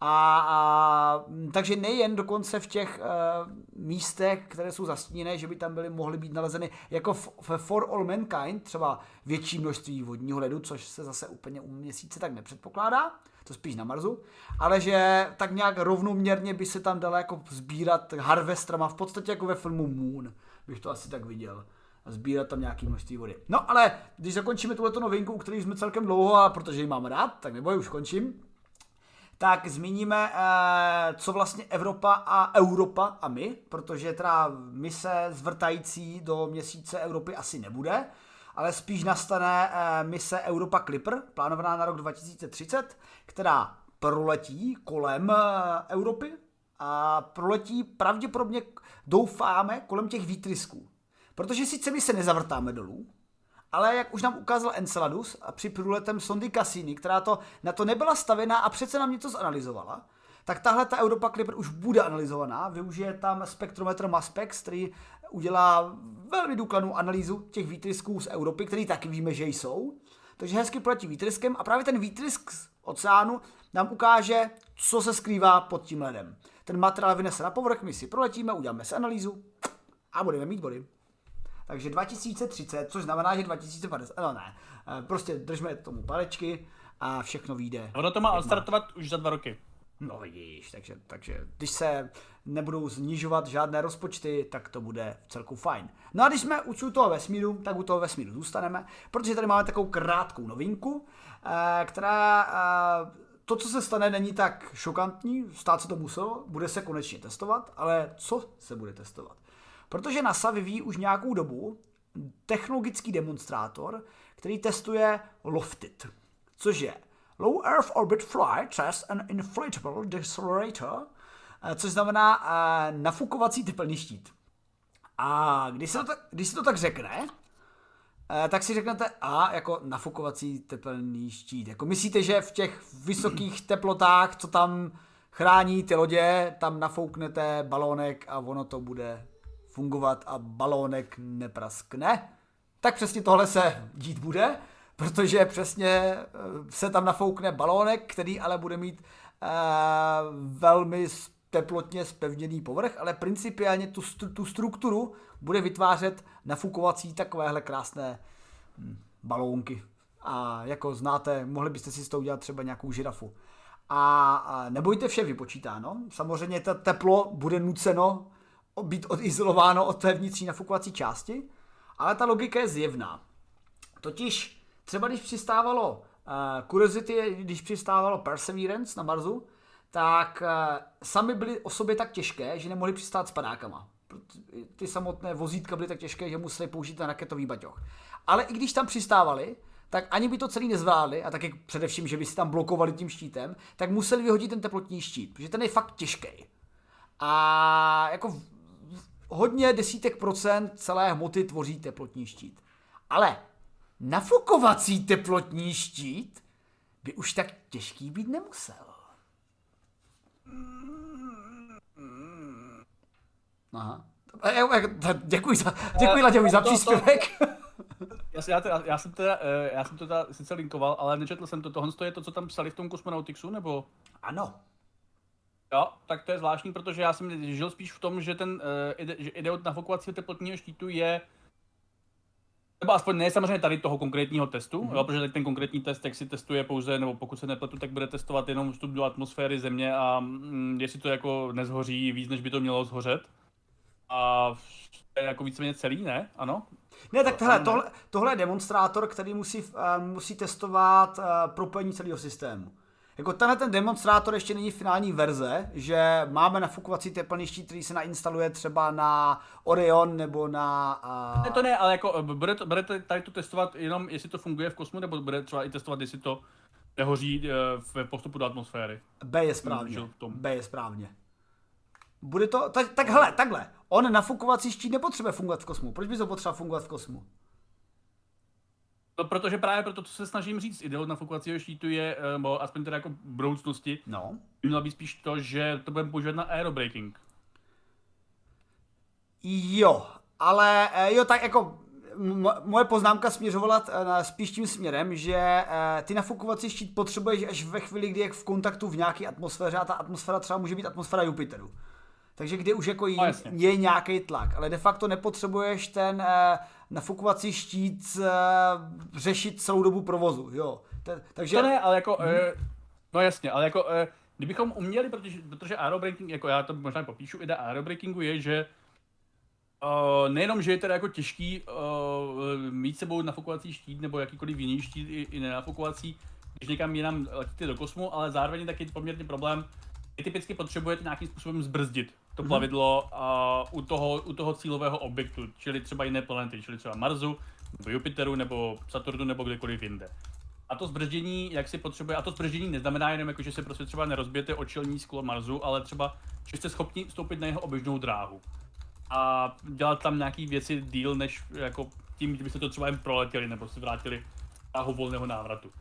A, a takže nejen dokonce v těch uh, místech, které jsou zastíněné, že by tam byly mohly být nalezeny jako v For All Mankind, třeba větší množství vodního ledu, což se zase úplně u měsíce tak nepředpokládá, to spíš na Marsu, ale že tak nějak rovnoměrně by se tam dalo jako sbírat harvestrama, v podstatě jako ve filmu Moon, bych to asi tak viděl a sbírat tam nějaký množství vody. No ale když zakončíme tuhle novinku, u které jsme celkem dlouho a protože ji mám rád, tak nebo už končím, tak zmíníme, eh, co vlastně Evropa a Europa a my, protože teda mise zvrtající do měsíce Evropy asi nebude, ale spíš nastane eh, mise Europa Clipper, plánovaná na rok 2030, která proletí kolem eh, Evropy a proletí pravděpodobně, doufáme, kolem těch výtrysků. Protože sice my se nezavrtáme dolů, ale jak už nám ukázal Enceladus a při průletem sondy Cassini, která to, na to nebyla stavěná a přece nám něco zanalizovala, tak tahle ta Europa Clipper už bude analyzovaná, využije tam spektrometr Maspex, který udělá velmi důkladnou analýzu těch výtrysků z Evropy, který taky víme, že jsou. Takže hezky proletí výtryskem a právě ten výtrysk z oceánu nám ukáže, co se skrývá pod tím ledem. Ten materiál vynese na povrch, my si proletíme, uděláme si analýzu a budeme mít body. Takže 2030, což znamená, že 2050, no ne, eh, prostě držme tomu palečky a všechno vyjde. Ono to má odstartovat už za dva roky. No vidíš, takže, takže když se nebudou znižovat žádné rozpočty, tak to bude v celku fajn. No a když jsme u toho vesmíru, tak u toho vesmíru zůstaneme, protože tady máme takovou krátkou novinku, eh, která eh, to, co se stane, není tak šokantní, stát se to muselo, bude se konečně testovat, ale co se bude testovat? Protože NASA vyvíjí už nějakou dobu technologický demonstrátor, který testuje Lofted, což je Low Earth Orbit Flight Test an Inflatable Decelerator, eh, což znamená uh, nafukovací tepelný štít. A když se to tak, když se to tak řekne, uh, tak si řeknete A jako nafukovací tepelný štít. Jako myslíte, že v těch vysokých teplotách, co tam chrání ty lodě, tam nafouknete balónek a ono to bude fungovat a balónek nepraskne, tak přesně tohle se dít bude, protože přesně eh, se tam nafoukne balónek, který ale bude mít uh, velmi teplotně spevněný povrch, ale principiálně tu, tu strukturu bude vytvářet nafukovací takovéhle krásné hm, balónky. A jako znáte, mohli byste si z toho udělat třeba nějakou žirafu. A, a nebojte vše vypočítáno. Samozřejmě to teplo bude nuceno být odizolováno od té vnitřní nafukovací části, ale ta logika je zjevná. Totiž třeba když přistávalo uh, Curiosity, když přistávalo Perseverance na Marsu, tak uh, sami byly o sobě tak těžké, že nemohli přistát s padákama. Ty samotné vozítka byly tak těžké, že museli použít ten raketový baťoch. Ale i když tam přistávali, tak ani by to celý nezvládli, a taky především, že by si tam blokovali tím štítem, tak museli vyhodit ten teplotní štít, protože ten je fakt těžký. A jako hodně desítek procent celé hmoty tvoří teplotní štít. Ale nafukovací teplotní štít by už tak těžký být nemusel. Aha. E, e, e, děkuji za, děkuji Laděvi za příspěvek. Já, já, teda, já, jsem teda, eh, já jsem to teda sice linkoval, ale nečetl jsem to. Tohle je to, co tam psali v tom Cosmonautixu, nebo? Ano. Jo, tak to je zvláštní, protože já jsem žil spíš v tom, že ten ide, že ide od nafukovacího teplotního štítu je nebo aspoň ne samozřejmě tady toho konkrétního testu, mm-hmm. jo, protože ten konkrétní test, jak si testuje pouze, nebo pokud se nepletu, tak bude testovat jenom vstup do atmosféry Země a mm, jestli to jako nezhoří víc, než by to mělo zhořet. A to je jako víceméně celý, ne? Ano? Ne, tak tohle, tohle, tohle je demonstrátor, který musí, uh, musí testovat uh, propojení celého systému. Jako tenhle ten demonstrátor ještě není finální verze, že máme nafukovací teplný štít, který se nainstaluje třeba na Orion nebo na... Uh... Ne, to ne, ale jako bude, to, bude tady to testovat jenom, jestli to funguje v kosmu, nebo bude třeba i testovat, jestli to nehoří uh, v postupu do atmosféry. B je správně. B je správně. Bude to, tak, tak hele, takhle. On nafukovací štít nepotřebuje fungovat v kosmu. Proč by to potřeboval fungovat v kosmu? No, protože právě proto, co se snažím říct, ideou nafukovacího štítu je, eh, nebo aspoň teda jako v budoucnosti, no. by mělo být spíš to, že to budeme používat na aerobraking. Jo, ale eh, jo, tak jako moje poznámka směřovala eh, spíš tím směrem, že ty nafukovací štít potřebuješ až ve chvíli, kdy je v kontaktu v nějaké atmosféře a ta atmosféra třeba může být atmosféra Jupiteru. Takže kdy už jako no, je nějaký tlak, ale de facto nepotřebuješ ten nafukovací štít uh, řešit celou dobu provozu, jo. T- takže... To ne, ale jako, hmm. uh, no jasně, ale jako, uh, kdybychom uměli, protože, protože aerobraking, jako já to možná popíšu, idea aerobrakingu je, že Uh, nejenom, že je teda jako těžký uh, mít sebou nafukovací štít nebo jakýkoliv jiný štít i, i nenafukovací, když někam jinam letíte do kosmu, ale zároveň je taky poměrně problém, vy typicky potřebujete nějakým způsobem zbrzdit to mm-hmm. plavidlo uh, u, toho, u toho cílového objektu, čili třeba jiné planety, čili třeba Marsu, nebo Jupiteru, nebo Saturnu, nebo kdekoliv jinde. A to zbrždění, jak si potřebuje, a to zbrždění neznamená jenom jako, že se prostě třeba nerozbijete očelní sklo Marsu, ale třeba, že jste schopni vstoupit na jeho oběžnou dráhu. A dělat tam nějaký věci díl, než jako tím, kdybyste to třeba jen proletěli, nebo si vrátili dráhu volného návratu.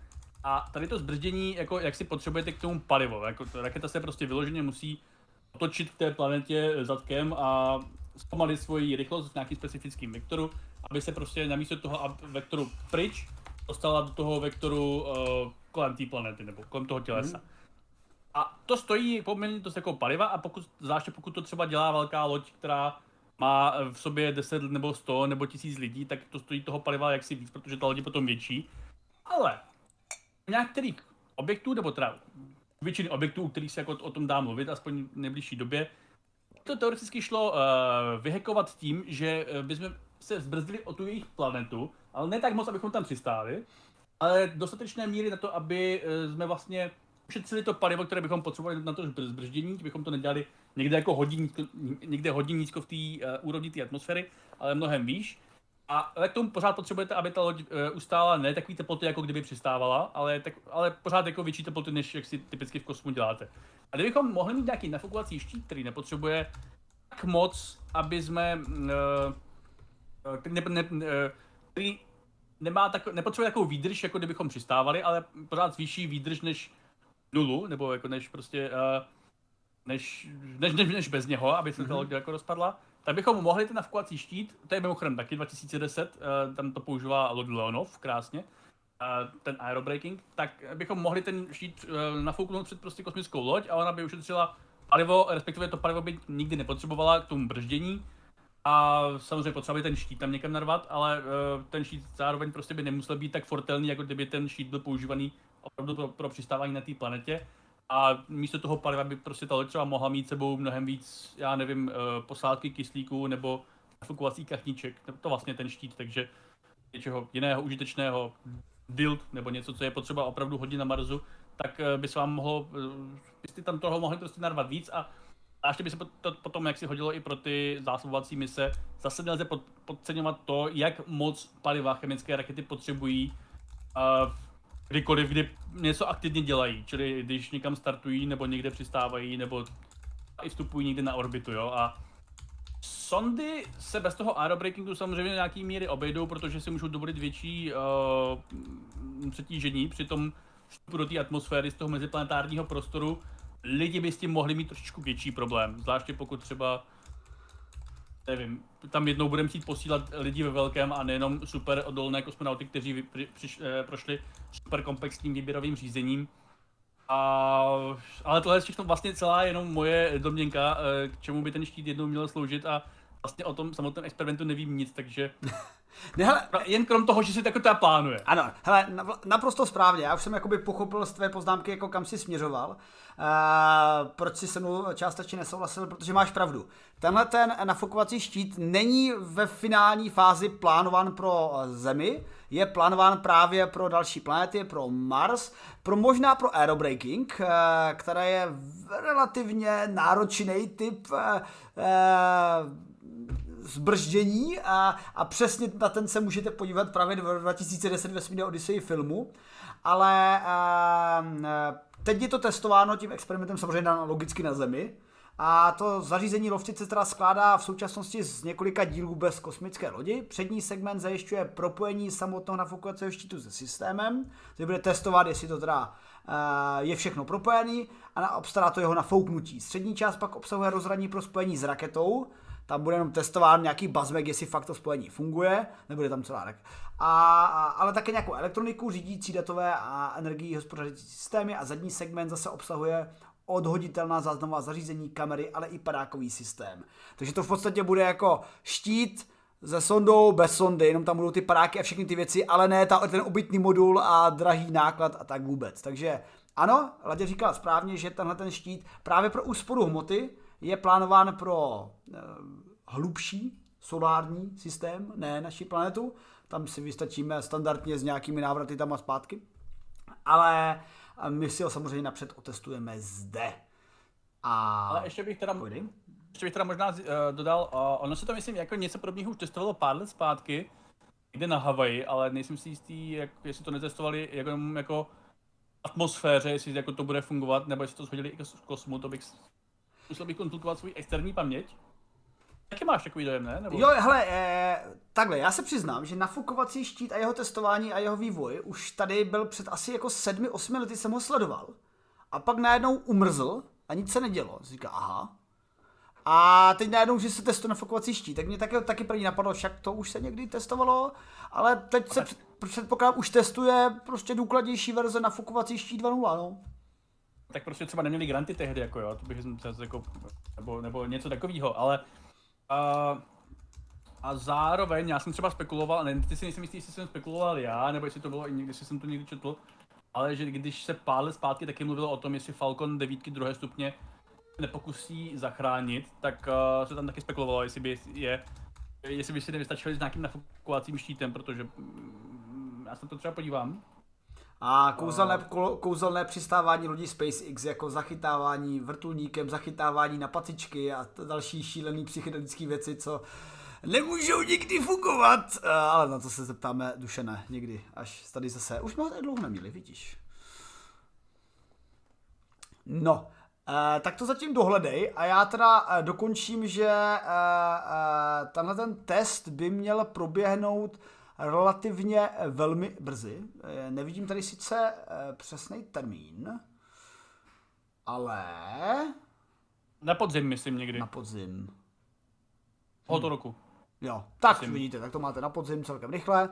A tady to zbrždění, jako jak si potřebujete k tomu palivo, jako raketa se prostě vyloženě musí otočit k té planetě zadkem a zpomalit svoji rychlost v nějakým specifickém vektoru, aby se prostě namísto toho vektoru pryč dostala do toho vektoru uh, kolem té planety nebo kolem toho tělesa. Hmm. A to stojí poměrně dost jako paliva a pokud, zvláště pokud to třeba dělá velká loď, která má v sobě 10 nebo 100 nebo 1000 lidí, tak to stojí toho paliva jaksi víc, protože ta loď je potom větší. Ale nějakých objektů, nebo teda většiny objektů, u kterých se jako o tom dá mluvit, aspoň v nejbližší době, to teoreticky šlo uh, vyhekovat tím, že uh, bychom se zbrzdili o tu jejich planetu, ale ne tak moc, abychom tam přistáli, ale dostatečné míry na to, aby uh, jsme vlastně ušetřili to palivo, které bychom potřebovali na to zbrždění, bychom to nedělali někde jako hodně, někde hodně nízko v té uh, úrovni té atmosféry, ale mnohem výš. A ale k tomu pořád potřebujete, aby ta loď uh, ustála ne takový teploty, jako kdyby přistávala, ale, tak, ale pořád jako větší teploty, než jak si typicky v kosmu děláte. A kdybychom mohli mít nějaký nafukovací štít, který nepotřebuje tak moc, aby jsme, uh, ne, ne, uh, který nemá tak, nepotřebuje takovou výdrž, jako kdybychom přistávali, ale pořád zvýší výdrž než nulu, nebo jako než prostě, uh, než, než, než, než bez něho, aby se ta loď jako rozpadla tak bychom mohli ten nafukovací štít, to je mimochodem taky 2010, uh, tam to používá Lord Leonov krásně, uh, ten aerobraking, tak bychom mohli ten štít uh, nafouknout před prostě kosmickou loď a ona by ušetřila palivo, respektive to palivo by nikdy nepotřebovala k tomu brždění, a samozřejmě potřeba by ten štít tam někam narvat, ale ten štít zároveň prostě by nemusel být tak fortelný, jako kdyby ten štít byl používaný opravdu pro, pro přistávání na té planetě a místo toho paliva by prostě ta loď třeba mohla mít sebou mnohem víc, já nevím, eh, posádky kyslíku nebo nafukovací kachníček, to vlastně ten štít, takže něčeho jiného užitečného, build nebo něco, co je potřeba opravdu hodně na Marsu, tak eh, by se vám mohlo, eh, byste tam toho mohli prostě narvat víc a a ještě by se to potom, jak si hodilo i pro ty zásobovací mise, zase nelze podceňovat to, jak moc paliva chemické rakety potřebují uh, kdykoliv, kdy něco aktivně dělají, čili když někam startují, nebo někde přistávají, nebo i vstupují někde na orbitu, jo, a sondy se bez toho aerobrakingu samozřejmě nějaký míry obejdou, protože si můžou dovolit větší uh, přetížení při tom vstupu do té atmosféry z toho meziplanetárního prostoru, lidi by s tím mohli mít trošičku větší problém, zvláště pokud třeba nevím, tam jednou budeme chtít posílat lidi ve velkém a nejenom super odolné kosmonauty, kteří vy, přiš, eh, prošli super komplexním výběrovým řízením. A, ale tohle je všechno vlastně celá jenom moje domněnka, eh, k čemu by ten štít jednou měl sloužit a vlastně o tom samotném experimentu nevím nic, takže ne, hele, jen krom toho, že si to teda plánuje. Ano, hele, naprosto správně, já už jsem jakoby pochopil z tvé poznámky, jako kam si směřoval, uh, proč si se mnou částečně nesouhlasil, protože máš pravdu. Tenhle ten nafukovací štít není ve finální fázi plánován pro Zemi, je plánován právě pro další planety, pro Mars, pro možná pro aerobraking, uh, která je relativně náročný typ uh, zbrždění a, a přesně na ten se můžete podívat právě v 2010 ve Odyssey filmu, ale uh, teď je to testováno tím experimentem samozřejmě na, logicky na Zemi, a to zařízení lovčice teda skládá v současnosti z několika dílů bez kosmické lodi. Přední segment zajišťuje propojení samotného nafukovacího štítu se systémem, který bude testovat, jestli to teda uh, je všechno propojený a obstará to jeho nafouknutí. Střední část pak obsahuje rozhraní pro spojení s raketou, tam bude jenom testován nějaký buzzback, jestli fakt to spojení funguje, nebude tam celá tak. A, a, ale také nějakou elektroniku, řídící datové a energii hospodařící systémy a zadní segment zase obsahuje odhoditelná záznamová zařízení, kamery, ale i padákový systém. Takže to v podstatě bude jako štít se sondou, bez sondy, jenom tam budou ty padáky a všechny ty věci, ale ne ta, ten obytný modul a drahý náklad a tak vůbec. Takže ano, Ladě říkal správně, že tenhle ten štít právě pro úsporu hmoty je plánován pro eh, hlubší solární systém, ne naši planetu. Tam si vystačíme standardně s nějakými návraty tam a zpátky. Ale eh, my si ho samozřejmě napřed otestujeme zde. A... Ale ještě bych teda, Pojdi. ještě bych teda možná uh, dodal, uh, ono se to myslím jako něco podobného už testovalo pár let zpátky, jde na Havaji, ale nejsem si jistý, jak, jestli to netestovali jako, jako atmosféře, jestli jako to bude fungovat, nebo jestli to shodili i z kosmu, to bych musel bych konzultovat svůj externí paměť. Jaký máš takový dojem, ne? Nebo... Jo, hele, eh, takhle, já se přiznám, že nafukovací štít a jeho testování a jeho vývoj už tady byl před asi jako sedmi, osmi lety jsem ho sledoval. A pak najednou umrzl a nic se nedělo. Říká, aha. A teď najednou, že se testuje nafukovací štít, tak mě taky, taky první napadlo, však to už se někdy testovalo, ale teď se předpokládám, už testuje prostě důkladnější verze nafukovací štít 2.0, no tak prostě třeba neměli granty tehdy, jako jo, to bych zase jako, nebo, nebo něco takového, ale a, a zároveň já jsem třeba spekuloval, ne, ty si nejsem jistý, jestli jsem spekuloval já, nebo jestli to bylo i někdy, jestli jsem to někdy četl, ale že když se pár zpátky taky mluvilo o tom, jestli Falcon 9 druhé stupně nepokusí zachránit, tak uh, se tam taky spekulovalo, jestli by je, jestli by si nevystačili s nějakým nafukovacím štítem, protože mm, já se to třeba podívám. A kouzelné, kouzelné přistávání lodí SpaceX jako zachytávání vrtulníkem, zachytávání na patičky a další šílený psychedelické věci, co nemůžou nikdy fungovat. Ale na to se zeptáme Dušené někdy, až tady zase. Už jsme tady dlouho neměli, vidíš. No, Uh, tak to zatím dohledej a já teda uh, dokončím, že uh, tenhle ten test by měl proběhnout relativně eh, velmi brzy. Eh, nevidím tady sice eh, přesný termín, ale... Na podzim, myslím někdy. Na podzim. Tohoto roku. Jo, tak myslím. vidíte, tak to máte na podzim celkem rychle.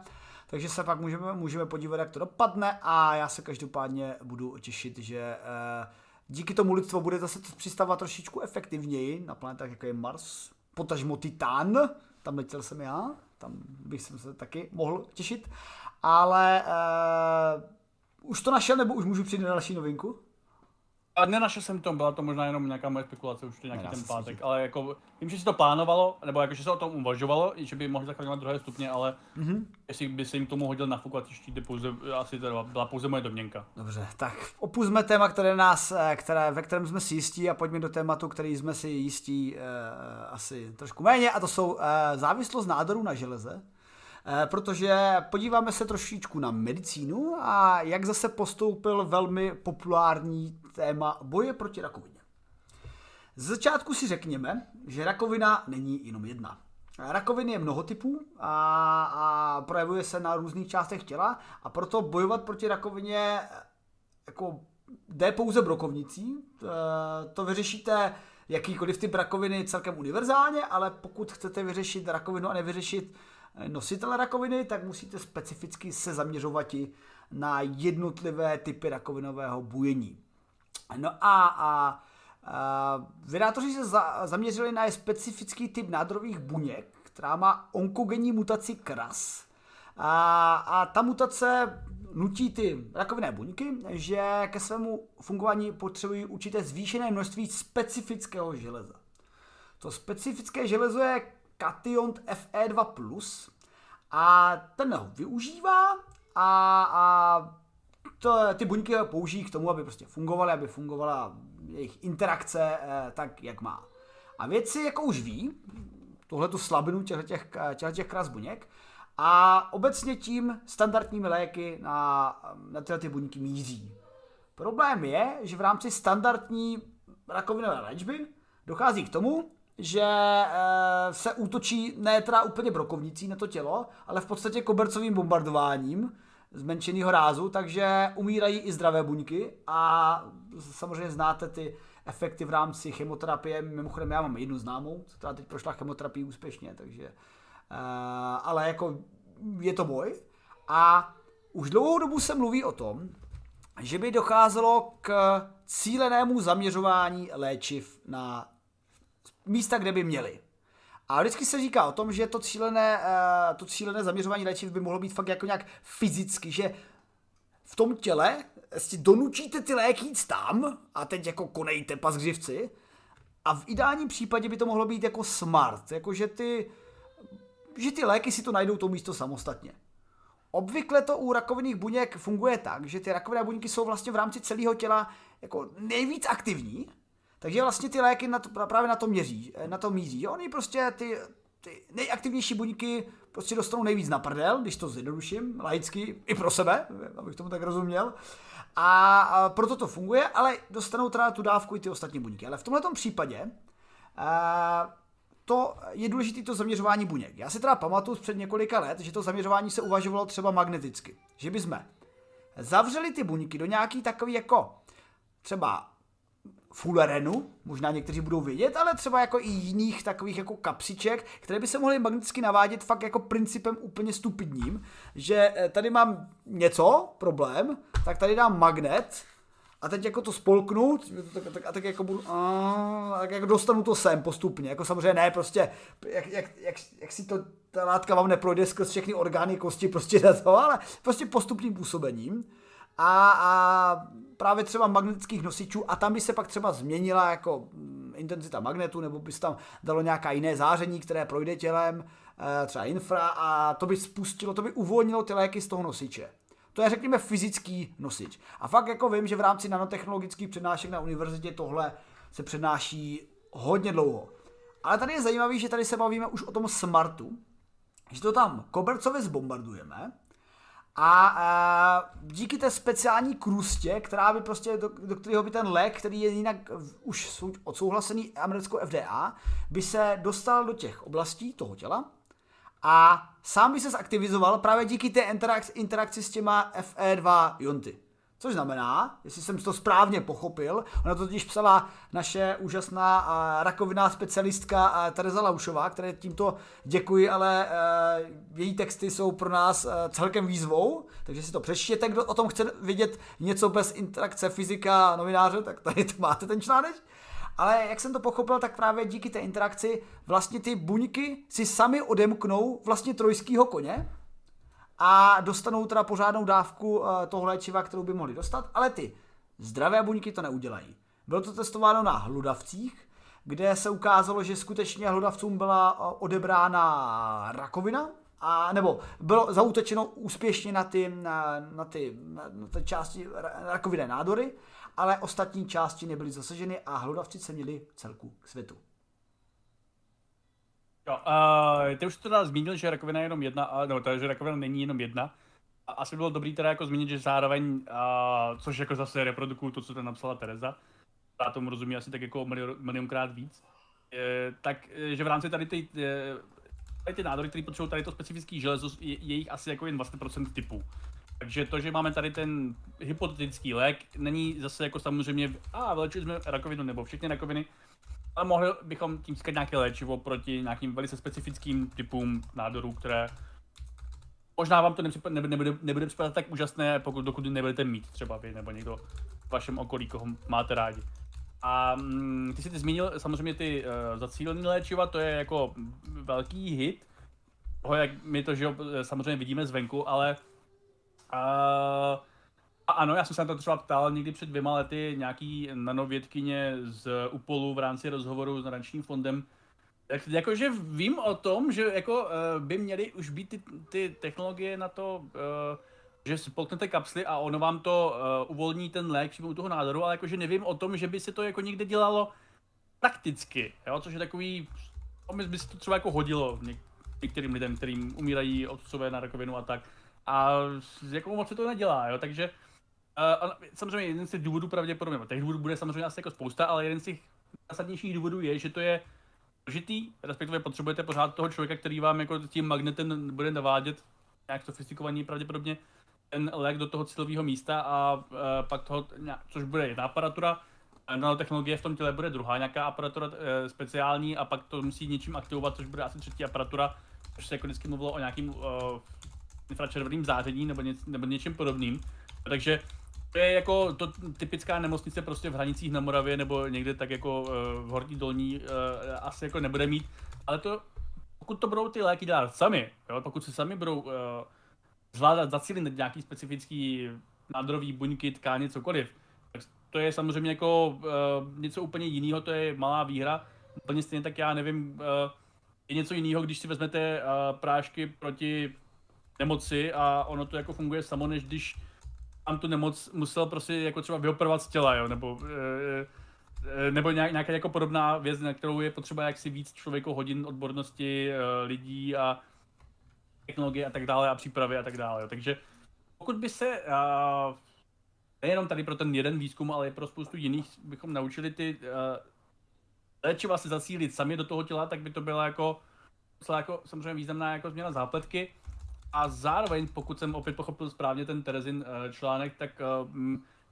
Takže se pak můžeme, můžeme podívat, jak to dopadne a já se každopádně budu těšit, že eh, díky tomu lidstvo bude zase přistavovat trošičku efektivněji na planetách, jako je Mars, potažmo Titán, tam letěl jsem já, tam bych se taky mohl těšit. Ale uh, už to našel, nebo už můžu přijít na další novinku? A nenašel jsem to, byla to možná jenom nějaká moje spekulace už to nějaký ten pátek, ale jako vím, že si to plánovalo, nebo jako, že se o tom uvažovalo, že by mohli zachraňovat druhé stupně, ale mm-hmm. jestli by se jim tomu hodil nafukovat štít, pouze, asi to byla pouze moje domněnka. Dobře, tak opuzme téma, které nás, eh, které, ve kterém jsme si jistí a pojďme do tématu, který jsme si jistí eh, asi trošku méně a to jsou eh, závislost nádorů na železe. Eh, protože podíváme se trošičku na medicínu a jak zase postoupil velmi populární téma boje proti rakovině. Z začátku si řekněme, že rakovina není jenom jedna. Rakoviny je mnoho typů a, a projevuje se na různých částech těla a proto bojovat proti rakovině jako jde pouze brokovnicí. To vyřešíte jakýkoliv typ rakoviny celkem univerzálně, ale pokud chcete vyřešit rakovinu a nevyřešit nositele rakoviny, tak musíte specificky se zaměřovat i na jednotlivé typy rakovinového bujení. No a, a, a vydátoři se za, zaměřili na specifický typ nádorových buněk, která má onkogenní mutaci KRAS. A, a ta mutace nutí ty rakovinné buňky, že ke svému fungování potřebují určité zvýšené množství specifického železa. To specifické železo je kation Fe2+, a ten ho využívá a, a to, ty buňky použijí k tomu, aby prostě fungovaly, aby fungovala jejich interakce eh, tak, jak má. A věci jako už ví, tohle tu slabinu těchto těch, těch krás buněk, a obecně tím standardními léky na, na tyhle ty buňky míří. Problém je, že v rámci standardní rakovinové léčby dochází k tomu, že e, se útočí ne teda úplně brokovnicí na to tělo, ale v podstatě kobercovým bombardováním zmenšeného rázu, takže umírají i zdravé buňky a samozřejmě znáte ty efekty v rámci chemoterapie. Mimochodem já mám jednu známou, která teď prošla chemoterapii úspěšně, takže e, ale jako je to boj. A už dlouhou dobu se mluví o tom, že by docházelo k cílenému zaměřování léčiv na místa, kde by měli. A vždycky se říká o tom, že to cílené, eh, to cílené zaměřování léčiv by mohlo být fakt jako nějak fyzicky, že v tom těle si donučíte ty léky jít tam a teď jako konejte pas křivci. A v ideálním případě by to mohlo být jako smart, jako že ty, že ty léky si to najdou to místo samostatně. Obvykle to u rakovinných buněk funguje tak, že ty rakovinné buňky jsou vlastně v rámci celého těla jako nejvíc aktivní takže vlastně ty léky na to, právě na to měří, eh, na to míří. Oni prostě ty, ty nejaktivnější buňky prostě dostanou nejvíc na prdel, když to zjednoduším, laicky, i pro sebe, abych tomu tak rozuměl. A, proto to funguje, ale dostanou teda tu dávku i ty ostatní buňky. Ale v tomto případě eh, to je důležité to zaměřování buněk. Já si teda pamatuju před několika let, že to zaměřování se uvažovalo třeba magneticky. Že bychom zavřeli ty buňky do nějaký takový jako třeba fullerenu, možná někteří budou vědět, ale třeba jako i jiných takových jako kapsiček, které by se mohly magneticky navádět fakt jako principem úplně stupidním, že eh, tady mám něco, problém, tak tady dám magnet a teď jako to spolknu tak, tak, a tak jako budu, a, tak jako dostanu to sem postupně, jako samozřejmě ne, prostě jak, jak, jak, jak si to ta látka vám neprojde skrz všechny orgány, kosti, prostě na to, ale prostě postupným působením a, a právě třeba magnetických nosičů a tam by se pak třeba změnila jako mm, intenzita magnetu, nebo by se tam dalo nějaká jiné záření, které projde tělem, eh, třeba infra a to by spustilo, to by uvolnilo ty léky z toho nosiče. To je, řekněme, fyzický nosič. A fakt jako vím, že v rámci nanotechnologických přednášek na univerzitě tohle se přednáší hodně dlouho. Ale tady je zajímavé, že tady se bavíme už o tom smartu, že to tam kobercově zbombardujeme a, a díky té speciální krustě, která by prostě, do, do kterého by ten lék, který je jinak už odsouhlasený americkou FDA, by se dostal do těch oblastí toho těla a sám by se zaktivizoval právě díky té interakci, interakci s těma FE2 ionty. Což znamená, jestli jsem to správně pochopil, ona to totiž psala naše úžasná rakoviná specialistka Tereza Laušová, které tímto děkuji, ale e, její texty jsou pro nás e, celkem výzvou, takže si to přečtěte, kdo o tom chce vidět něco bez interakce fyzika novináře, tak tady to máte ten článek. Ale jak jsem to pochopil, tak právě díky té interakci vlastně ty buňky si sami odemknou vlastně trojského koně, a dostanou teda pořádnou dávku eh, toho léčiva, kterou by mohli dostat, ale ty zdravé buňky to neudělají. Bylo to testováno na hludavcích, kde se ukázalo, že skutečně hludavcům byla eh, odebrána rakovina, a, nebo bylo zautečeno úspěšně na ty, na, na ty, na, na ty části rakovinné nádory, ale ostatní části nebyly zasaženy a hludavci se měli celku k světu. Jo, uh, ty už teda zmínil, že rakovina je jenom jedna, no, teda, že rakovina není jenom jedna. A asi bylo dobrý teda jako zmínit, že zároveň, uh, což jako zase reprodukuju to, co tam napsala Tereza, já tomu rozumí asi tak jako milion, milionkrát víc, je, tak, že v rámci tady ty, je, tady ty nádory, které potřebují tady to specifické železo, je, je jich asi jako jen 20% typů. Takže to, že máme tady ten hypotetický lék, není zase jako samozřejmě, a vylečili jsme rakovinu nebo všechny rakoviny, ale mohli bychom tím získat nějaké léčivo proti nějakým velice specifickým typům nádorů, které možná vám to nepřipad, nebude, nebude, nebude připadat tak úžasné, pokud dokud nebudete mít třeba vy nebo někdo v vašem okolí, koho máte rádi. A mm, ty jsi ty zmínil samozřejmě ty uh, zacílené léčiva, to je jako velký hit, toho, jak my to že jo, samozřejmě vidíme zvenku, ale uh, ano, já jsem se na to třeba ptal někdy před dvěma lety nějaký nanovědkyně z Upolu v rámci rozhovoru s nadačním fondem, tak jakože vím o tom, že jako uh, by měly už být ty, ty technologie na to, uh, že spolknete kapsly a ono vám to uh, uvolní ten lék přímo u toho nádoru, ale jakože nevím o tom, že by se to jako někde dělalo prakticky, jo, což je takový, by se to třeba jako hodilo něk- některým lidem, kterým umírají otcové na rakovinu a tak. A jako moc se to nedělá, jo, takže uh, samozřejmě jeden z těch důvodů pravděpodobně, těch důvodů bude samozřejmě asi jako spousta, ale jeden z těch zásadnějších důvodů je, že to je složitý, respektive potřebujete pořád toho člověka, který vám jako tím magnetem bude navádět nějak sofistikovaný pravděpodobně ten lék do toho cílového místa a uh, pak toho, což bude jedna aparatura, nanotechnologie v tom těle bude druhá nějaká aparatura uh, speciální a pak to musí něčím aktivovat, což bude asi třetí aparatura, což se jako vždycky mluvilo o nějakým uh, infračerveným záření nebo, ně, nebo něčím podobným. Takže to je jako to typická nemocnice prostě v hranicích na Moravě nebo někde tak jako uh, v Horní Dolní uh, asi jako nebude mít, ale to, pokud to budou ty léky dělat sami, jo, pokud se sami budou uh, zvládat zacílit nějaký specifický nádorový buňky, tkáně, cokoliv, tak to je samozřejmě jako uh, něco úplně jiného, to je malá výhra. Úplně stejně tak já nevím, uh, je něco jiného, když si vezmete uh, prášky proti nemoci a ono to jako funguje samo, než když tam tu nemoc musel prostě jako třeba vyoperovat z těla, jo, nebo, e, nebo nějaká jako podobná věc, na kterou je potřeba jaksi víc člověku hodin odbornosti e, lidí a technologie a tak dále a přípravy a tak dále. Jo. Takže pokud by se a, nejenom tady pro ten jeden výzkum, ale i pro spoustu jiných bychom naučili ty a, léčiva se zacílit sami do toho těla, tak by to byla jako, jako samozřejmě významná jako změna zápletky a zároveň, pokud jsem opět pochopil správně ten Terezin uh, článek, tak uh,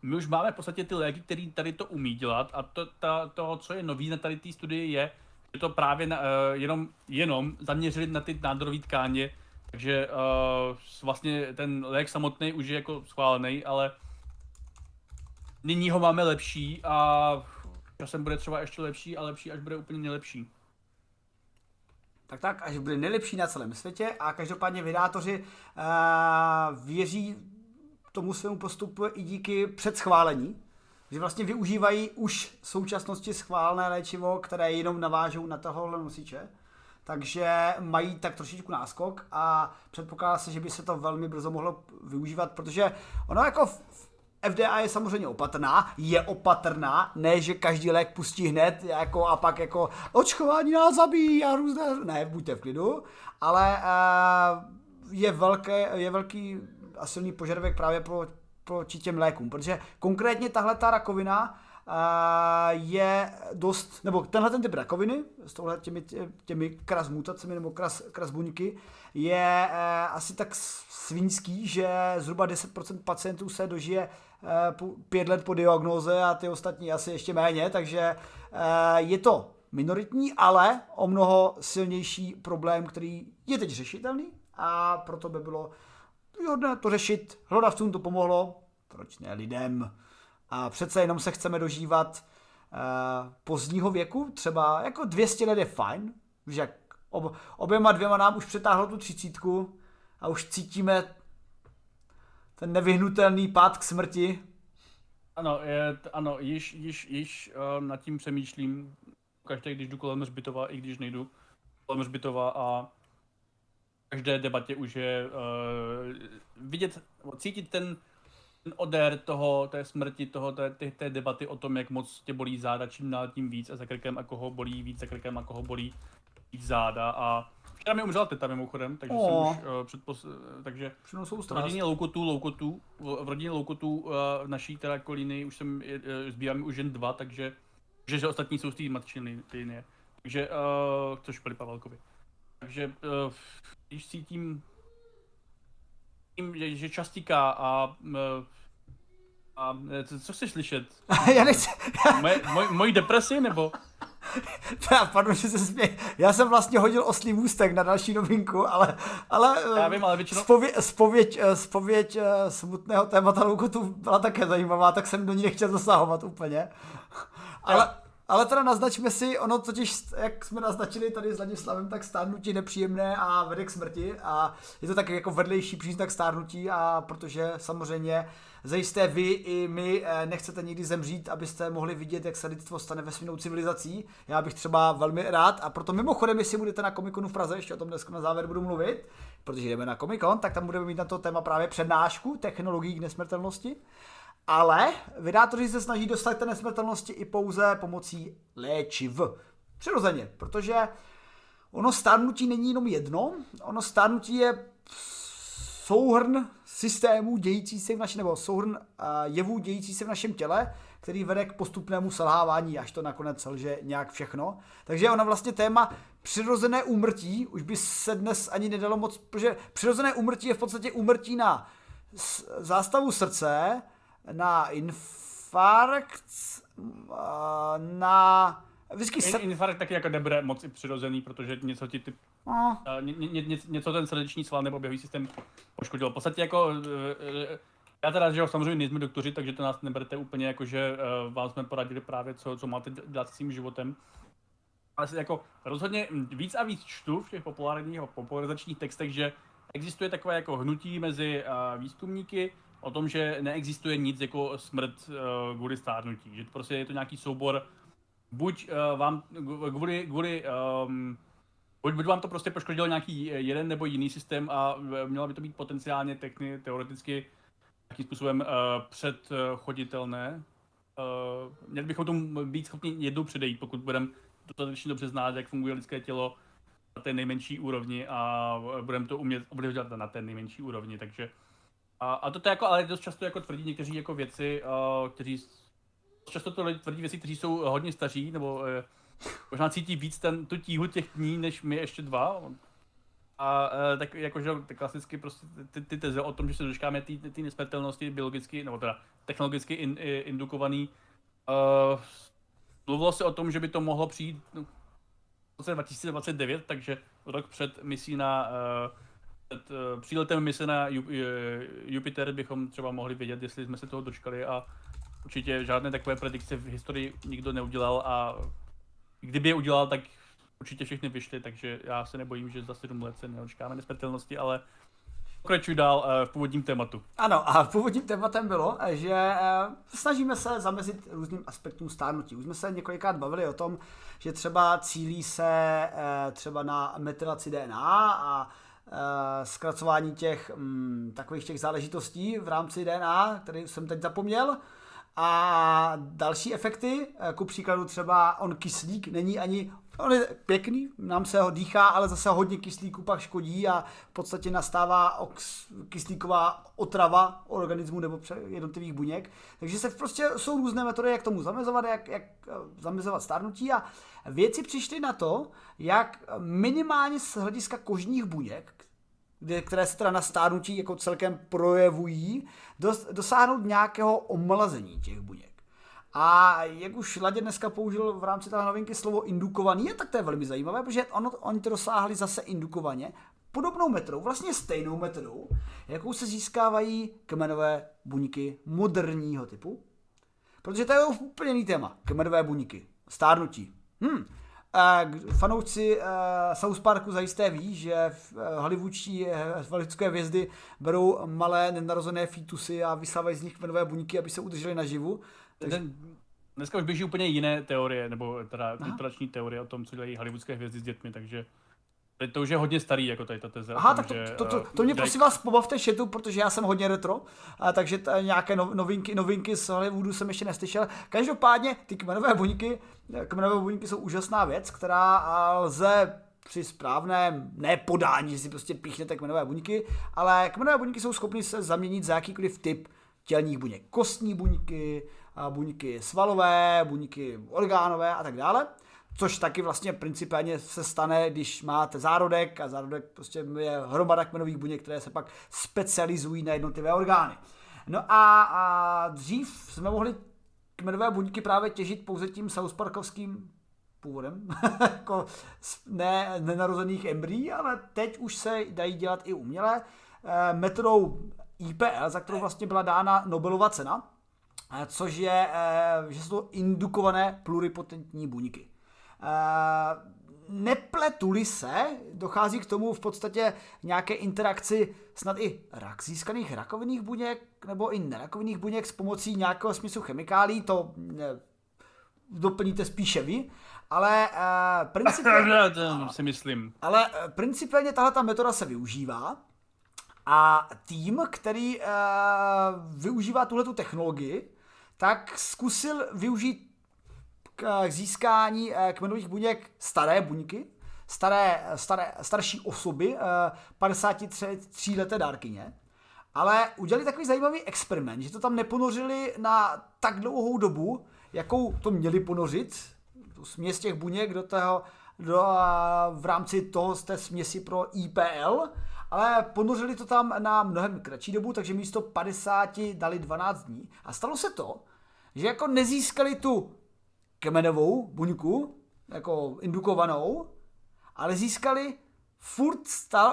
my už máme v podstatě ty léky, které tady to umí dělat a to, ta, to co je nový na tady té studii, je, že to právě na, uh, jenom, jenom zaměřili na ty nádorové tkáně, takže uh, vlastně ten lék samotný už je jako schválený, ale nyní ho máme lepší a časem bude třeba ještě lepší a lepší, až bude úplně nejlepší. Tak tak, až bude nejlepší na celém světě a každopádně vydátoři uh, věří tomu svému postupu i díky předschválení, že vlastně využívají už v současnosti schválené léčivo, které jenom navážou na tohohle nosiče. Takže mají tak trošičku náskok a předpokládá se, že by se to velmi brzo mohlo využívat, protože ono jako v, FDA je samozřejmě opatrná, je opatrná, ne, že každý lék pustí hned jako a pak jako očkování nás zabíjí a různé, ne, buďte v klidu, ale uh, je, velké, je velký a silný požadavek právě pro, proti těm lékům, protože konkrétně tahle ta rakovina uh, je dost, nebo tenhle ten typ rakoviny s tohle těmi, těmi kras mutacemi nebo kras, kras buňky je uh, asi tak svinský, že zhruba 10% pacientů se dožije pět let po diagnoze a ty ostatní asi ještě méně, takže eh, je to minoritní, ale o mnoho silnější problém, který je teď řešitelný a proto by bylo výhodné to řešit. Hlodavcům to pomohlo, proč ne lidem? A přece jenom se chceme dožívat uh, pozdního věku, třeba jako 200 let je fajn, že ob, oběma dvěma nám už přetáhlo tu třicítku a už cítíme ten nevyhnutelný pád k smrti. Ano, je, ano již, již, již uh, nad tím přemýšlím, každý, když jdu kolem Hřbitova, i když nejdu kolem Hřbitova a každé debatě už je uh, vidět, cítit ten, ten odér toho, té smrti, toho, té, té, té debaty o tom, jak moc tě bolí záda, čím dál tím víc a za krkem a koho bolí víc, za krkem a koho bolí víc záda a Včera mi umřela teta mimochodem, takže oh. jsem už uh, předpos... takže v rodině Loukotů, Loukotů, v rodině Loukotů uh, naší teda kolíny už jsem, uh, zbývám už jen dva, takže že, že ostatní jsou z té matčiny linie. Takže, uh, což byli Pavelkovi. Takže, uh, když cítím tím, že, že častíka a, a, a co, co chceš slyšet? já nechci... Moje, moj, moji depresi, nebo? Já, pardon, že se smě... Já jsem vlastně hodil oslý můstek na další novinku, ale... ale Já vím, ale většinou... Spověď, spověď, spověď smutného témata tu byla také zajímavá, tak jsem do ní nechtěl zasahovat úplně. Ale, ale teda naznačme si, ono totiž, jak jsme naznačili tady s Ladislavem, tak stárnutí nepříjemné a vede k smrti a je to taky jako vedlejší příznak stárnutí a protože samozřejmě zajisté vy i my eh, nechcete nikdy zemřít, abyste mohli vidět, jak se lidstvo stane vesmírnou civilizací. Já bych třeba velmi rád a proto mimochodem, jestli budete na Comic v Praze, ještě o tom dneska na závěr budu mluvit, protože jdeme na Comic tak tam budeme mít na to téma právě přednášku technologií k nesmrtelnosti. Ale vydátoři se snaží dostat té nesmrtelnosti i pouze pomocí léčiv. Přirozeně, protože ono stárnutí není jenom jedno, ono stárnutí je souhrn systémů dějící se v našem, nebo souhrn uh, jevů dějící se v našem těle, který vede k postupnému selhávání, až to nakonec selže nějak všechno. Takže ona vlastně téma přirozené úmrtí, už by se dnes ani nedalo moc, protože přirozené úmrtí je v podstatě úmrtí na zástavu srdce, na infarkt, na Vždycky se... In, infarkt taky jako nebude moc i přirozený, protože něco ti ty, no. ně, ně, ně, něco ten srdeční sval nebo běhový systém poškodil. V podstatě jako, uh, uh, já teda, že jo, samozřejmě nejsme doktoři, takže to nás neberete úplně jako, že uh, vám jsme poradili právě, co, co máte dělat s tím životem. Ale jako rozhodně víc a víc čtu v těch populárních popularizačních textech, že existuje takové jako hnutí mezi výzkumníky, o tom, že neexistuje nic jako smrt uh, kvůli stárnutí, že prostě je to nějaký soubor, buď uh, vám kvůli, kvůli um, buď, vám to prostě poškodil nějaký jeden nebo jiný systém a mělo by to být potenciálně techni, teoreticky nějakým způsobem uh, předchoditelné. Uh, měli bychom tomu být schopni jednou předejít, pokud budeme dostatečně dobře znát, jak funguje lidské tělo na té nejmenší úrovni a budeme to umět ovlivňovat na té nejmenší úrovni, takže a, a to je jako, ale dost často jako tvrdí někteří jako věci, uh, kteří často to tvrdí věci, kteří jsou hodně staří, nebo uh, možná cítí víc ten, tu tíhu těch dní, než my ještě dva. A uh, tak jakože tak klasicky prostě ty, ty teze o tom, že se dočkáme ty nesmrtelnosti biologicky, nebo teda technologicky in, indukovaný, uh, mluvilo se o tom, že by to mohlo přijít no, v roce 2029, takže rok před misí na uh, před příletem mise na Jupiter bychom třeba mohli vědět, jestli jsme se toho dočkali a určitě žádné takové predikce v historii nikdo neudělal a kdyby je udělal, tak určitě všechny vyšly, takže já se nebojím, že za 7 let se neočkáme nesmrtelnosti, ale pokračuj dál uh, v původním tématu. Ano, a původním tématem bylo, že uh, snažíme se zamezit různým aspektům stárnutí. Už jsme se několikrát bavili o tom, že třeba cílí se uh, třeba na metylaci DNA a Eh, zkracování těch mm, takových těch záležitostí v rámci DNA, který jsem teď zapomněl. A další efekty, eh, ku příkladu třeba on kyslík není ani, on je pěkný, nám se ho dýchá, ale zase hodně kyslíku pak škodí a v podstatě nastává ox, kyslíková otrava organismu nebo jednotlivých buněk. Takže se prostě jsou různé metody, jak tomu zamezovat, jak, jak eh, zamezovat stárnutí a věci přišly na to, jak minimálně z hlediska kožních buněk, které se teda na stárnutí jako celkem projevují, dos, dosáhnout nějakého omlazení těch buněk. A jak už Ladě dneska použil v rámci té novinky slovo indukovaný, tak to je velmi zajímavé, protože ono, oni to dosáhli zase indukovaně, podobnou metodou, vlastně stejnou metodou, jakou se získávají kmenové buňky moderního typu. Protože to je úplně jiný téma, kmenové buňky, stárnutí. Hmm. Uh, fanoušci uh, South Parku zajisté ví, že v uh, hollywoodští uh, hollywoodské hvězdy berou malé nenarozené fetusy a vysávají z nich kmenové buňky, aby se udrželi naživu. Takže... Dneska už běží úplně jiné teorie, nebo teda konspirační teorie o tom, co dělají hollywoodské hvězdy s dětmi, takže to už je hodně starý, jako tady ta teze. Aha, tom, tak to, že, to, to, to, to mě dělají... prosím vás pobavte šetu, protože já jsem hodně retro, a takže t, nějaké novinky, novinky z Hollywoodu jsem ještě neslyšel. Každopádně ty kmenové buňky, kmenové buňky jsou úžasná věc, která lze při správném nepodání, že si prostě píchnete kmenové buňky, ale kmenové buňky jsou schopny se zaměnit za jakýkoliv typ tělních buněk. Kostní buňky, buňky svalové, buňky orgánové a tak dále. což taky vlastně principálně se stane, když máte zárodek a zárodek prostě je hromada kmenových buněk, které se pak specializují na jednotlivé orgány. No a, a dřív jsme mohli kmenové buňky právě těžit pouze tím Parkovským původem, jako ne, nenarozených embryí, ale teď už se dají dělat i umělé eh, metodou IPL, za kterou vlastně byla dána Nobelova cena, což je, eh, že jsou to indukované pluripotentní buňky. Nepletuli se, dochází k tomu v podstatě nějaké interakci snad i rak získaných rakovinných buněk nebo i nerakovinných buněk s pomocí nějakého smyslu chemikálí, to doplníte spíše vy, ale uh, principálně... to si myslím. Ale principálně tahle ta metoda se využívá a tým, který uh, využívá tuhletu technologii, tak zkusil využít k získání uh, kmenových buněk staré buňky, staré, staré, starší osoby, uh, 53 leté dárkyně, ale udělali takový zajímavý experiment, že to tam neponořili na tak dlouhou dobu, jakou to měli ponořit, tu směs těch buněk do toho, do, v rámci toho z té směsi pro IPL, ale ponořili to tam na mnohem kratší dobu, takže místo 50 dali 12 dní. A stalo se to, že jako nezískali tu kmenovou buňku, jako indukovanou, ale získali furt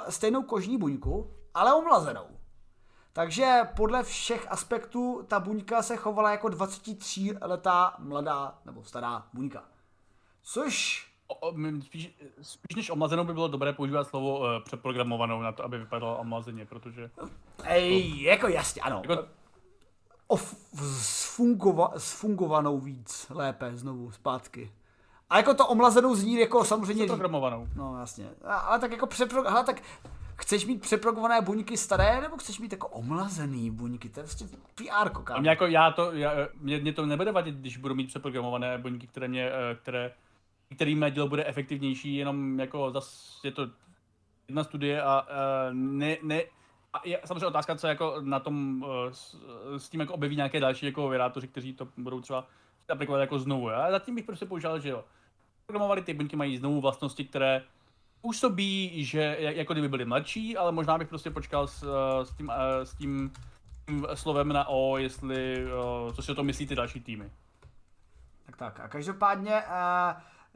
stejnou kožní buňku, ale omlazenou. Takže podle všech aspektů ta buňka se chovala jako 23 letá mladá nebo stará buňka. Což... O, o, spíš, spíš než omlazenou by bylo dobré používat slovo uh, přeprogramovanou na to, aby vypadalo omlazeně, protože... Ej, jako jasně, ano. Jako... Sfungova, sfungovanou víc, lépe, znovu, zpátky. A jako to omlazenou zní jako samozřejmě... Přeprogramovanou. No jasně. Ale tak jako přepro... Ale tak chceš mít přeprogramované buňky staré, nebo chceš mít jako omlazený buňky? To je prostě PR, kámo. Mě, jako já to, já, mě, mě, to nebude vadit, když budu mít přeprogramované buňky, které mě, eh, které který mé dílo bude efektivnější, jenom jako zase je to jedna studie a uh, ne, ne, a je samozřejmě otázka, co jako na tom uh, s, tím jako objeví nějaké další jako vyrátoři, kteří to budou třeba aplikovat jako znovu. A zatím bych prostě použil, že jo. Programovali ty buňky mají znovu vlastnosti, které působí, že jako kdyby byly mladší, ale možná bych prostě počkal s, s, tím, s tím, slovem na O, jestli, co si o tom myslí ty další týmy. Tak tak, a každopádně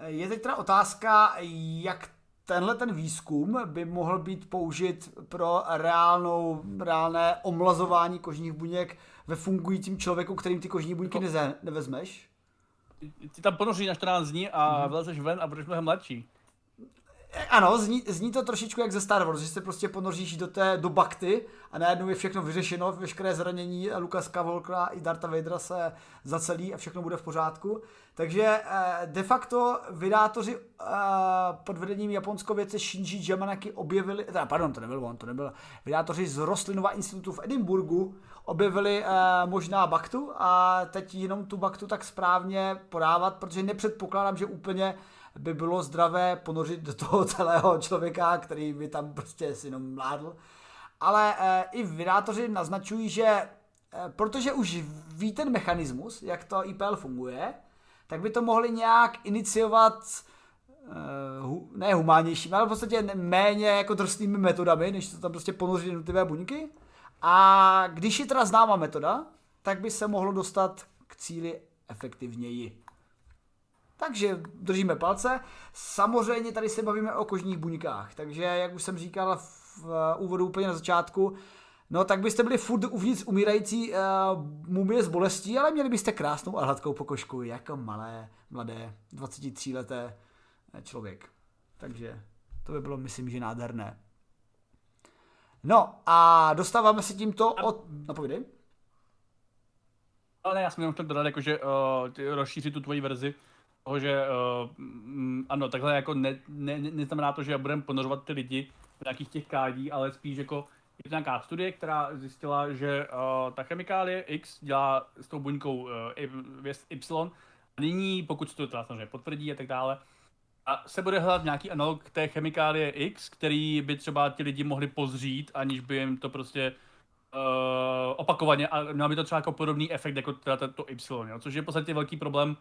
je teď teda otázka, jak tenhle ten výzkum by mohl být použit pro reálnou, reálné omlazování kožních buněk ve fungujícím člověku, kterým ty kožní buňky jako- neze, nevezmeš? Ty tam ponoří na 14 dní a hmm. vylezeš ven a budeš mnohem mladší. Ano, zní, zní to trošičku jak ze Star Wars, že se prostě ponoříš do té do bakty a najednou je všechno vyřešeno, veškeré zranění Lukas Skywalkera i Darta Vadera se zacelí a všechno bude v pořádku. Takže eh, de facto vydátoři eh, pod vedením japonskověce Shinji Yamanaki objevili, teda pardon, to nebyl on, to nebyl, vydátoři z Rostlinova institutu v Edinburgu objevili eh, možná baktu a teď jenom tu baktu tak správně podávat, protože nepředpokládám, že úplně by bylo zdravé ponořit do toho celého člověka, který by tam prostě si jenom mládl. Ale e, i vydátoři naznačují, že e, protože už ví ten mechanismus, jak to IPL funguje, tak by to mohli nějak iniciovat e, ne humánnějšími, ale v podstatě méně jako drsnými metodami, než to tam prostě ponořit jednotlivé buňky. A když je teda známa metoda, tak by se mohlo dostat k cíli efektivněji. Takže držíme palce. Samozřejmě tady se bavíme o kožních buňkách, takže jak už jsem říkal v úvodu úplně na začátku, No tak byste byli furt uvnitř umírající uh, mumie z bolestí, ale měli byste krásnou a hladkou pokožku, jako malé, mladé, 23 leté eh, člověk. Takže to by bylo, myslím, že nádherné. No a dostáváme se tímto od... No povídej. Ale ne, já jsem jenom chtěl dodat, jako, že uh, rozšířit tu tvoji verzi, toho, že uh, ano, takhle jako ne, ne, ne, neznamená to, že budeme ponořovat ty lidi v nějakých těch kádí, ale spíš jako je to nějaká studie, která zjistila, že uh, ta chemikálie X dělá s tou buňkou uh, Y a nyní, pokud se to teda samozřejmě potvrdí a tak dále, a se bude hledat nějaký analog té chemikálie X, který by třeba ti lidi mohli pozřít, aniž by jim to prostě uh, opakovaně, a měl by to třeba jako podobný efekt jako teda to Y, jo? což je v podstatě velký problém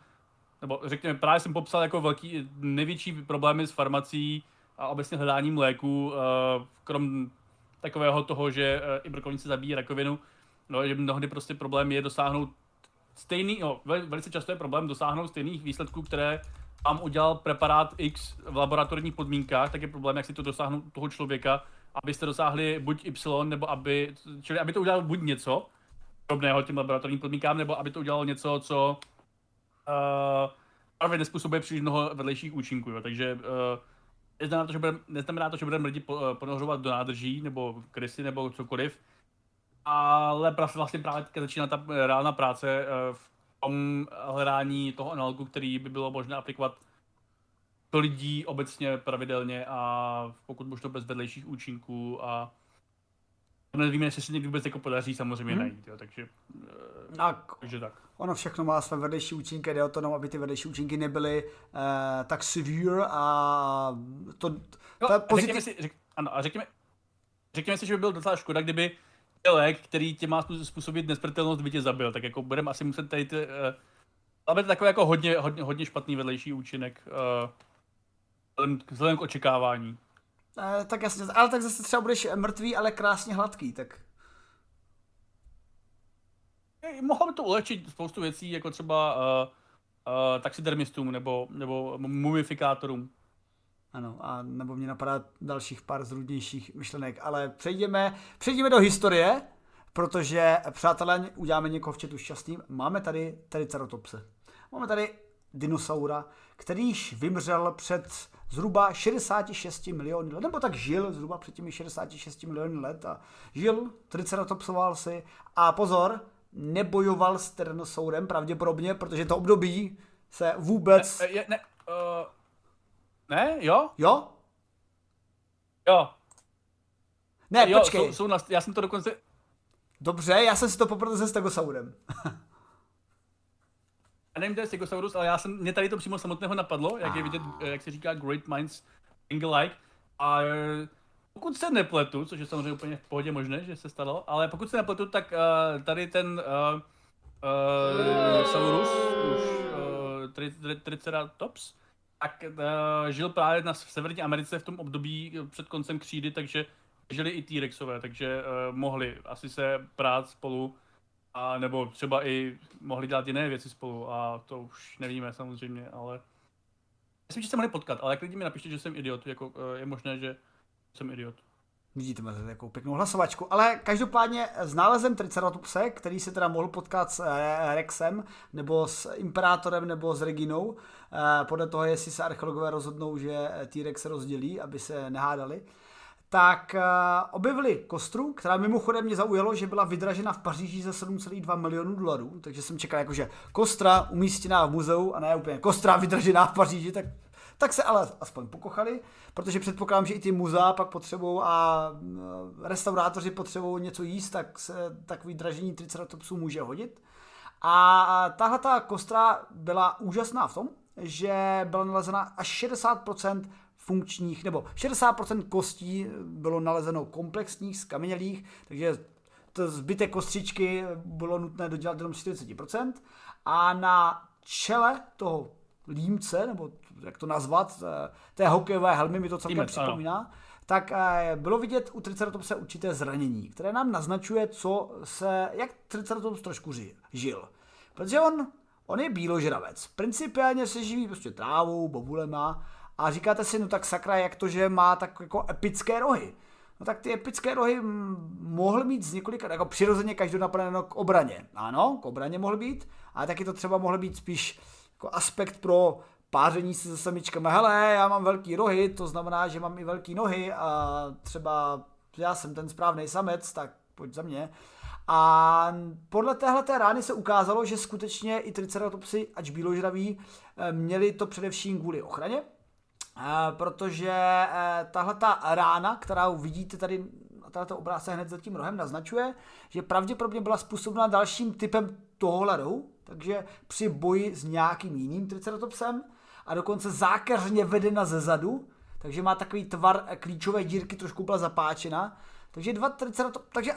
nebo řekněme, právě jsem popsal jako velký, největší problémy s farmací a obecně hledáním léků, uh, krom takového toho, že uh, i brokovnice zabíjí rakovinu, no, že mnohdy prostě problém je dosáhnout stejný, no, velice často je problém dosáhnout stejných výsledků, které vám udělal preparát X v laboratorních podmínkách, tak je problém, jak si to dosáhnout toho člověka, abyste dosáhli buď Y, nebo aby, čili aby to udělal buď něco, podobného těm laboratorním podmínkám, nebo aby to udělalo něco, co uh, právě nespůsobuje příliš mnoho vedlejších účinků. Jo. Takže uh, neznamená to, že budeme, neznamená to, že budeme lidi po, ponořovat do nádrží, nebo krysy, nebo cokoliv, ale vlastně právě teď začíná ta reálná práce v tom hledání toho analogu, který by bylo možné aplikovat to lidí obecně pravidelně a pokud možno bez vedlejších účinků a nevíme, jestli se někdy vůbec jako podaří samozřejmě hmm. najít, jo, takže, a, takže tak. Ono všechno má své vedlejší účinky, jde o to, no, aby ty vedlejší účinky nebyly uh, tak severe a to, no, pozitiv... řekněme si, řek, ano, a řekněme, řekněme si, že by byl docela škoda, kdyby lék, který tě má způsobit nesmrtelnost, by tě zabil, tak jako budeme asi muset tady ty, uh, ale to takový jako hodně, hodně, hodně špatný vedlejší účinek uh, vzhledem k očekávání. Eh, tak jasně, ale tak zase třeba budeš mrtvý, ale krásně hladký, tak... Mohlo by to ulečit spoustu věcí, jako třeba uh, uh, taxidermistům nebo, nebo mumifikátorům. Ano, a nebo mě napadá dalších pár zrůdnějších myšlenek, ale přejdeme, přejdeme do historie, protože, přátelé, uděláme někoho v chatu šťastným. Máme tady Triceratopse. Máme tady dinosaura, který již vymřel před zhruba 66 miliony let, nebo tak žil zhruba před těmi 66 miliony let a žil, triceratopsoval si a pozor, nebojoval s Tyrannosaurem pravděpodobně, protože to období se vůbec... Ne, ne, ne, uh, ne jo? Jo? Jo. Ne, jo, počkej. Jsou, jsou na, já jsem to dokonce... Dobře, já jsem si to poprvé se Stegosaurem. já nevím, to je Stegosaurus, ale já jsem, mě tady to přímo samotného napadlo, jak je vidět, jak se říká Great Minds Think Alike. A eh, pokud se nepletu, což je samozřejmě úplně v pohodě možné, že se stalo, ale pokud se nepletu, tak uh, tady ten uh, uh, Saurus, už uh, tri, tri, Triceratops, tak uh, žil právě na Severní Americe v tom období před koncem křídy, takže žili i T-Rexové, takže uh, mohli asi se prát spolu a nebo třeba i mohli dělat jiné věci spolu a to už nevíme samozřejmě, ale myslím, že se mohli potkat, ale jak lidi mi napište, že jsem idiot, jako eh, je možné, že jsem idiot. Vidíte, máte takovou pěknou hlasovačku. Ale každopádně s nálezem Triceratopse, který se teda mohl potkat s eh, Rexem, nebo s Imperátorem, nebo s Reginou, eh, podle toho, jestli se archeologové rozhodnou, že T-Rex se rozdělí, aby se nehádali, tak uh, objevili kostru, která mimochodem mě zaujalo, že byla vydražena v Paříži za 7,2 milionů dolarů, takže jsem čekal jako, že kostra umístěná v muzeu a ne úplně kostra vydražená v Paříži, tak, tak se ale aspoň pokochali, protože předpokládám, že i ty muzea pak potřebují a uh, restaurátoři potřebují něco jíst, tak se takový dražení triceratopsů může hodit. A tahle ta kostra byla úžasná v tom, že byla nalezena až 60% funkčních, nebo 60% kostí bylo nalezeno komplexních, skamenělých, takže to zbytek kostřičky bylo nutné dodělat jenom 40%. A na čele toho límce, nebo jak to nazvat, eh, té hokejové helmy mi to celkem Límec, připomíná, ano. tak eh, bylo vidět u Triceratopse určité zranění, které nám naznačuje, co se, jak Triceratops trošku žil. Protože on, on je bíložravec. Principiálně se živí prostě trávou, bobulema, a říkáte si, no tak sakra, jak to, že má tak jako epické rohy. No tak ty epické rohy mohly mít z několika, jako přirozeně každou napadeno k obraně. Ano, k obraně mohl být, ale taky to třeba mohl být spíš jako aspekt pro páření se se samičkami. Hele, já mám velký rohy, to znamená, že mám i velký nohy a třeba já jsem ten správný samec, tak pojď za mě. A podle téhle té rány se ukázalo, že skutečně i triceratopsy, ač bíložraví, eh, měli to především kvůli ochraně, Eh, protože eh, tahle ta rána, kterou vidíte tady na to obrázce hned za tím rohem, naznačuje, že pravděpodobně byla způsobena dalším typem tohohle rohu, takže při boji s nějakým jiným triceratopsem a dokonce zákeřně vedena ze zadu, takže má takový tvar klíčové dírky, trošku byla zapáčena. Takže dva triceratopsy, takže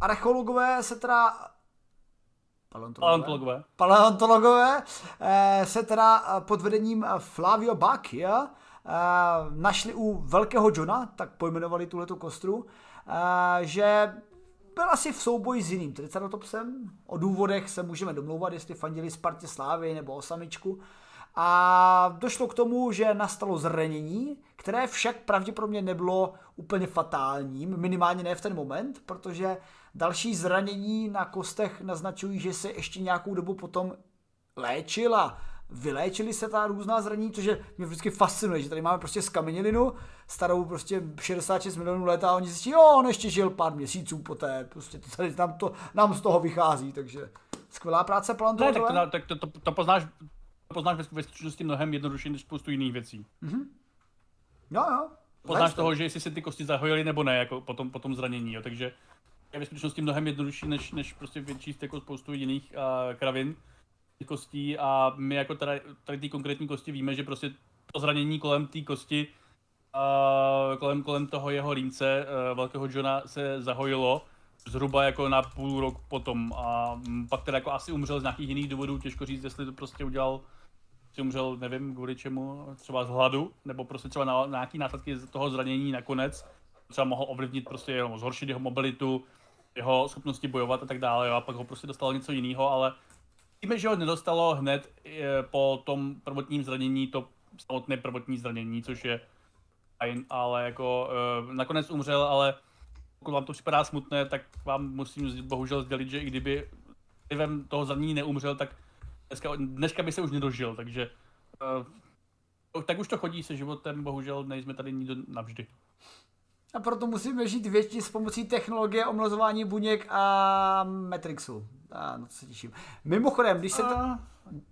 archeologové se teda paleontologové, paleontologové eh, se teda pod vedením Flavio Bacchia eh, našli u velkého Johna, tak pojmenovali tuhletu kostru, eh, že byl asi v souboji s jiným triceratopsem. O důvodech se můžeme domlouvat, jestli fandili Spartě Slávy nebo o samičku. A došlo k tomu, že nastalo zranění, které však pravděpodobně nebylo úplně fatálním, minimálně ne v ten moment, protože další zranění na kostech naznačují, že se ještě nějakou dobu potom léčil a vyléčili se ta různá zranění, což je, mě vždycky fascinuje, že tady máme prostě skamenělinu, starou prostě 66 milionů let a oni zjistí, jo, on ještě žil pár měsíců poté, prostě to tady nám, to, nám z toho vychází, takže skvělá práce paleontologové. Ne, tak, to, tak to, to, to poznáš, to poznáš ve, ve skutečnosti mnohem jednodušší než spoustu jiných věcí. Mm-hmm. Jo, jo. Poznáš toho, že jestli se ty kosti zahojily nebo ne, jako po tom, po tom zranění, jo, takže je ve skutečnosti mnohem jednodušší než, než prostě větší jako spoustu jiných uh, kravin kostí a my jako tady, tady ty konkrétní kosti víme, že prostě to zranění kolem té kosti, uh, kolem, kolem toho jeho rýmce uh, velkého Johna se zahojilo zhruba jako na půl rok potom. A pak teda jako asi umřel z nějakých jiných důvodů, těžko říct, jestli to prostě udělal si umřel, nevím kvůli čemu, třeba z hladu, nebo prostě třeba na, na nějaký následky z toho zranění nakonec, třeba mohl ovlivnit prostě jeho, zhoršit jeho mobilitu, jeho schopnosti bojovat a tak dále, jo, a pak ho prostě dostalo něco jiného, ale Víme, že ho nedostalo hned eh, po tom prvotním zranění, to samotné prvotní zranění, což je fajn, ale jako uh, nakonec umřel, ale pokud vám to připadá smutné, tak vám musím bohužel sdělit, že i kdyby vlivem toho zranění neumřel, tak dneska, dneska by se už nedožil, takže uh, tak už to chodí se životem, bohužel nejsme tady nikdo navždy. A proto musíme žít větší s pomocí technologie omlazování buněk a Matrixu. A no to se těším. Mimochodem, když jsem, a...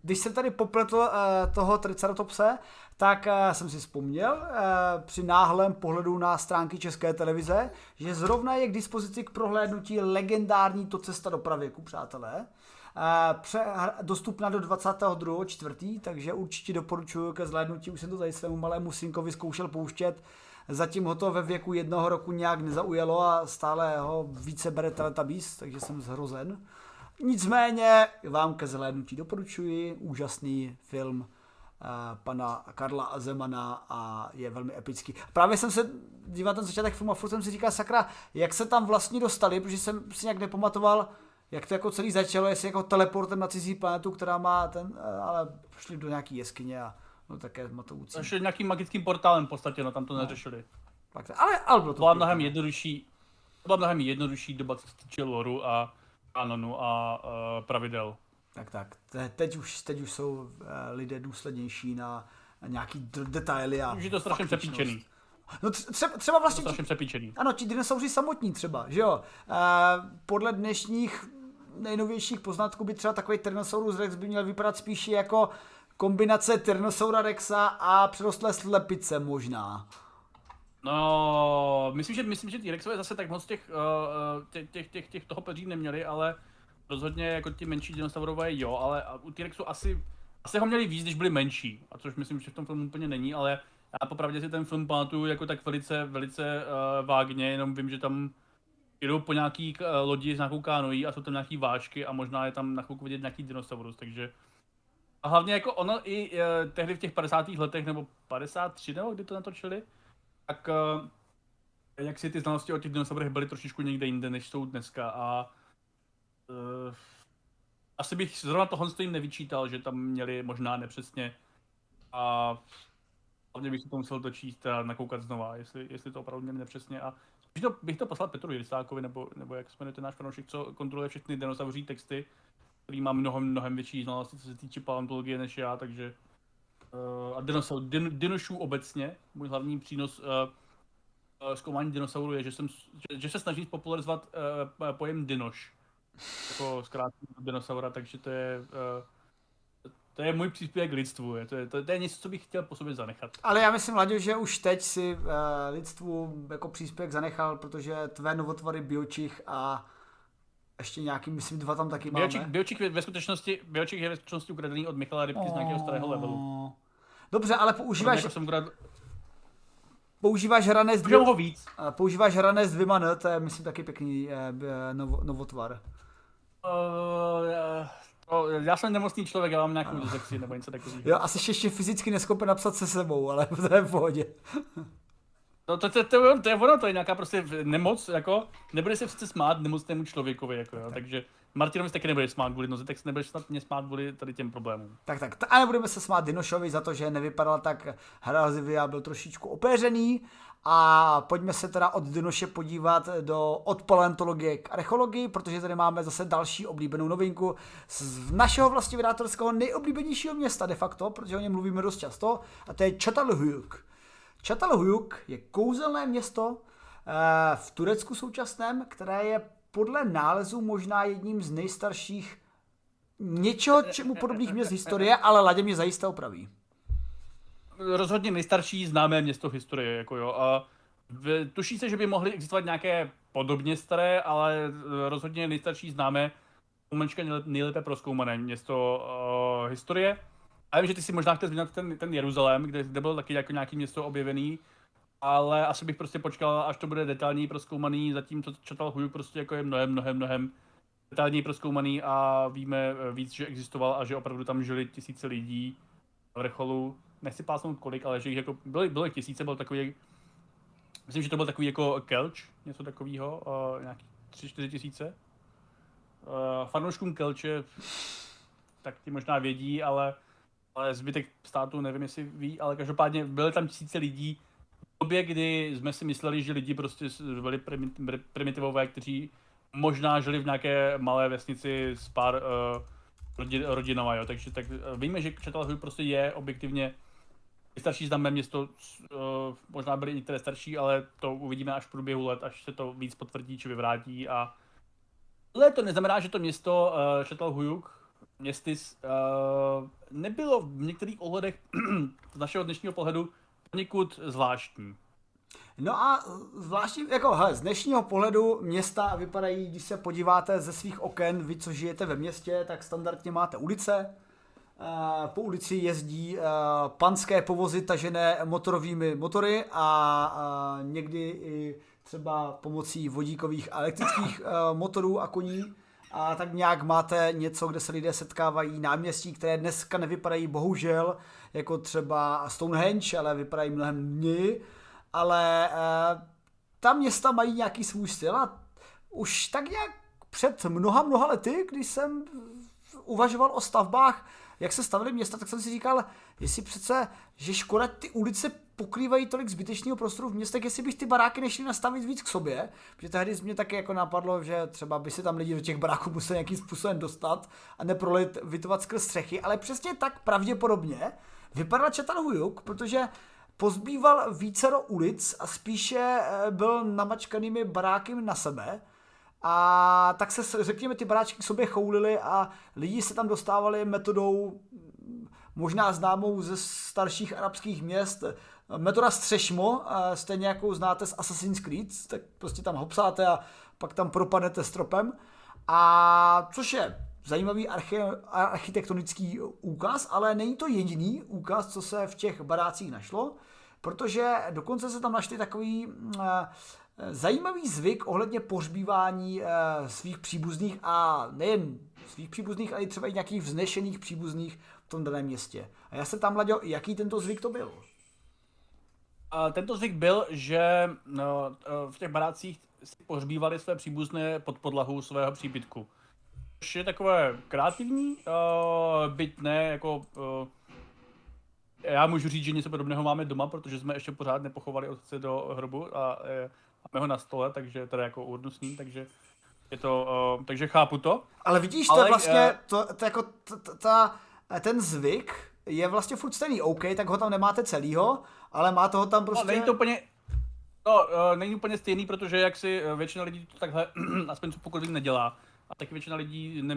když jsem tady popletl uh, toho Triceratopse, tak uh, jsem si vzpomněl uh, při náhlém pohledu na stránky České televize, že zrovna je k dispozici k prohlédnutí legendární to cesta do pravěku, přátelé. Uh, pře- dostupná do 22.4., takže určitě doporučuji ke zhlédnutí. Už jsem to tady svému malému synkovi zkoušel pouštět. Zatím ho to ve věku jednoho roku nějak nezaujalo a stále ho více bere Teletubbies, takže jsem zhrozen. Nicméně vám ke zhlédnutí doporučuji, úžasný film uh, pana Karla Zemana a je velmi epický. Právě jsem se díval ten začátek filmu a furt jsem si říkal, sakra, jak se tam vlastně dostali, protože jsem si nějak nepamatoval, jak to jako celý začalo, jestli jako teleportem na cizí planetu, která má ten, uh, ale šli do nějaký jeskyně a no také matoucí. Šli nějakým magickým portálem v podstatě, no tam to no. neřešili. Ale, ale bylo to byla mnohem jednodušší, byla mnohem jednodušší doba, co se týče loru a kanonu a uh, pravidel. Tak tak, Te, teď už, teď už jsou uh, lidé důslednější na, na nějaký d- detaily a Už je to strašně přepíčený. No třeba, třeba vlastně... To strašně přepíčený. Ano, ti dinosauři samotní třeba, že jo. Uh, podle dnešních nejnovějších poznatků by třeba takový Tyrannosaurus rex by měl vypadat spíše jako kombinace Tyrannosaura rexa a přerostlé slepice možná. No, myslím, že, myslím, že T-Rexové zase tak moc těch, těch, těch, těch, těch toho peří neměli, ale rozhodně jako ti menší dinosaurové jo, ale u T-Rexu asi, asi ho měli víc, když byli menší, a což myslím, že v tom filmu úplně není, ale já popravdě si ten film pamatuju jako tak velice, velice uh, vágně, jenom vím, že tam jdou po nějaký uh, lodi s nějakou kánoí a jsou tam nějaký vášky a možná je tam na chvilku vidět nějaký dinosaurus, takže a hlavně jako ono i uh, tehdy v těch 50. letech, nebo 53, nebo kdy to natočili, tak uh, jak si ty znalosti o těch dinosaurech byly trošičku někde jinde, než jsou dneska. A uh, asi bych zrovna tohle jim nevyčítal, že tam měli možná nepřesně. A hlavně bych si to musel dočíst a nakoukat znova, jestli, jestli to opravdu měli nepřesně. A bych to, bych to poslal Petru Jirsákovi, nebo, nebo jak jmenuje ten náš fanoušek, co kontroluje všechny dinosauří texty, který má mnohem, mnohem větší znalosti, co se týče paleontologie než já, takže uh, a dinosaur, din, dinošů obecně, můj hlavní přínos uh, uh, zkoumání dinosaurů je, že, jsem, že, že se snažím popularizovat uh, pojem dinoš, jako zkrátka dinosaura, takže to je, uh, to je můj příspěvek k lidstvu, je, to, je, to, to je něco, co bych chtěl po sobě zanechat. Ale já myslím, Laďo, že už teď si uh, lidstvu jako příspěvek zanechal, protože tvé novotvary biočich a ještě nějaký, myslím, dva tam taky máme. Biočik ve skutečnosti, Biočik je ve skutečnosti ukradený od Michala Rybky oh. z nějakého starého levelu. Dobře, ale používáš... Jako jsem ukrad... Používáš hrané s dvě... ho víc. Používáš hrané s dvěma N, to je, myslím, taky pěkný eh, novo, novotvar. Uh, to, já jsem nemocný člověk, já mám nějakou dysexii nebo něco takového. Jo, asi ještě fyzicky neschopen napsat se sebou, ale to je v pohodě. No to, to, to, to, je ono, to je nějaká prostě nemoc, jako, nebude se přece smát nemocnému člověkovi, jako jo, takže Martinovi se taky nebude smát kvůli nozi, tak se nebude snad mě smát kvůli tady těm problémům. Tak, tak, a nebudeme se smát Dinošovi za to, že nevypadal tak hrazivě a byl trošičku opéřený. A pojďme se teda od Dinoše podívat do od paleontologie k archeologii, protože tady máme zase další oblíbenou novinku z našeho vlastně vydátorského nejoblíbenějšího města de facto, protože o něm mluvíme dost často, a to je Çatalhöyük. Çatalhöyük je kouzelné město eh, v Turecku současném, které je podle nálezu možná jedním z nejstarších něčeho, čemu podobných měst historie, ale Ladě mě zajisté opraví. Rozhodně nejstarší známé město v historii, jako jo. A tuší se, že by mohly existovat nějaké podobně staré, ale rozhodně nejstarší známé, umečka nejlépe proskoumané město uh, historie. A vím, že ty si možná chtěl zmínit ten, ten Jeruzalém, kde, kde byl taky jako nějaký město objevený, ale asi bych prostě počkal, až to bude detailněji proskoumaný, zatím to četal prostě jako je mnohem, mnohem, mnohem detailněji proskoumaný a víme eh, víc, že existoval a že opravdu tam žili tisíce lidí v vrcholu. Nechci pásnout kolik, ale že jich jako byly, byly tisíce, byl takový, myslím, že to byl takový jako Kelč, něco takového, uh, nějaký tři, čtyři tisíce. Uh, fanouškům Kelče tak ti možná vědí, ale, ale zbytek státu nevím, jestli ví, ale každopádně byly tam tisíce lidí, době, kdy jsme si mysleli, že lidi prostě byli primitivové, kteří možná žili v nějaké malé vesnici s pár uh, rodin, rodinama, jo. Takže tak uh, víme, že Četalhuj prostě je objektivně starší známé město, uh, možná byly některé starší, ale to uvidíme až v průběhu let, až se to víc potvrdí či vyvrátí a ale to neznamená, že to město uh, Četalhujuk, městis, uh, nebylo v některých ohledech z našeho dnešního pohledu poněkud zvláštní. No a zvláštní, jako hele, z dnešního pohledu města vypadají, když se podíváte ze svých oken, vy co žijete ve městě, tak standardně máte ulice, eh, po ulici jezdí eh, panské povozy tažené motorovými motory a někdy i třeba pomocí vodíkových a elektrických eh, motorů a koní. A tak nějak máte něco, kde se lidé setkávají náměstí, které dneska nevypadají bohužel jako třeba Stonehenge, ale vypadají mnohem mniej, ale eh, ta města mají nějaký svůj styl a už tak nějak před mnoha, mnoha lety, když jsem uvažoval o stavbách, jak se stavily města, tak jsem si říkal, jestli přece, že škoda ty ulice pokrývají tolik zbytečného prostoru v městech, jestli bych ty baráky nešli nastavit víc k sobě, protože tehdy mě taky jako napadlo, že třeba by se tam lidi do těch baráků museli nějakým způsobem dostat a neprolit vytovat skrz střechy, ale přesně tak pravděpodobně vypadal Čatalhujuk, protože pozbýval vícero ulic a spíše eh, byl namačkanými baráky na sebe. A tak se, řekněme, ty baráčky k sobě choulily a lidi se tam dostávali metodou mm, možná známou ze starších arabských měst, metoda střešmo, stejně jakou znáte z Assassin's Creed, tak prostě tam hopsáte a pak tam propadnete stropem. A což je zajímavý archi- architektonický úkaz, ale není to jediný úkaz, co se v těch barácích našlo, protože dokonce se tam našli takový uh, zajímavý zvyk ohledně pohřbívání uh, svých příbuzných a nejen svých příbuzných, ale i třeba i nějakých vznešených příbuzných v tom daném městě. A já se tam hleděl, jaký tento zvyk to byl. Tento zvyk byl, že no, v těch barácích si pohřbívali své příbuzné pod podlahu svého příbytku což je takové kreativní, uh, byť ne jako... Uh, já můžu říct, že něco podobného máme doma, protože jsme ještě pořád nepochovali otce do hrobu a uh, máme ho na stole, takže teda jako urnu s ním, takže je to, uh, takže chápu to. Ale vidíš, to Ale, vlastně, uh, to, to jako ta, ten zvyk je vlastně furt stejný, OK, tak ho tam nemáte celýho, ale má toho tam no, prostě... No, není to úplně, no, uh, není úplně stejný, protože jak si většina lidí to takhle, aspoň co pokud nedělá, a taky většina lidí ne,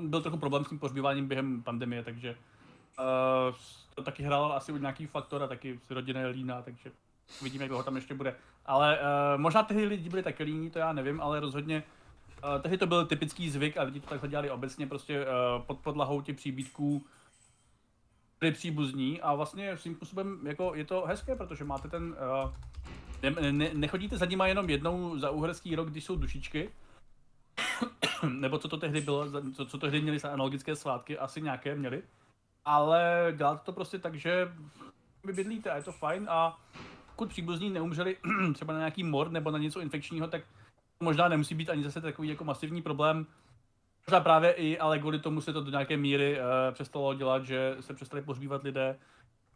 byl trochu problém s tím pohřbíváním během pandemie, takže uh, to taky hrál asi nějaký faktor a taky rodina je líná, takže uvidíme, jak ho tam ještě bude. Ale uh, možná tehdy lidi byli taky líní, to já nevím, ale rozhodně uh, tehdy to byl typický zvyk a lidi to takhle dělali obecně, prostě uh, pod podlahou těch příbítků byli příbuzní a vlastně svým způsobem jako je to hezké, protože máte ten uh, ne, ne, nechodíte za nima jenom jednou za uherský rok, když jsou dušičky, nebo co to tehdy bylo, co, co tehdy měli za analogické svátky, asi nějaké měli. Ale dělat to prostě tak, že vy bydlíte a je to fajn a pokud příbuzní neumřeli třeba na nějaký mor nebo na něco infekčního, tak možná nemusí být ani zase takový jako masivní problém. Možná právě i, ale kvůli tomu se to do nějaké míry uh, přestalo dělat, že se přestali pohřbívat lidé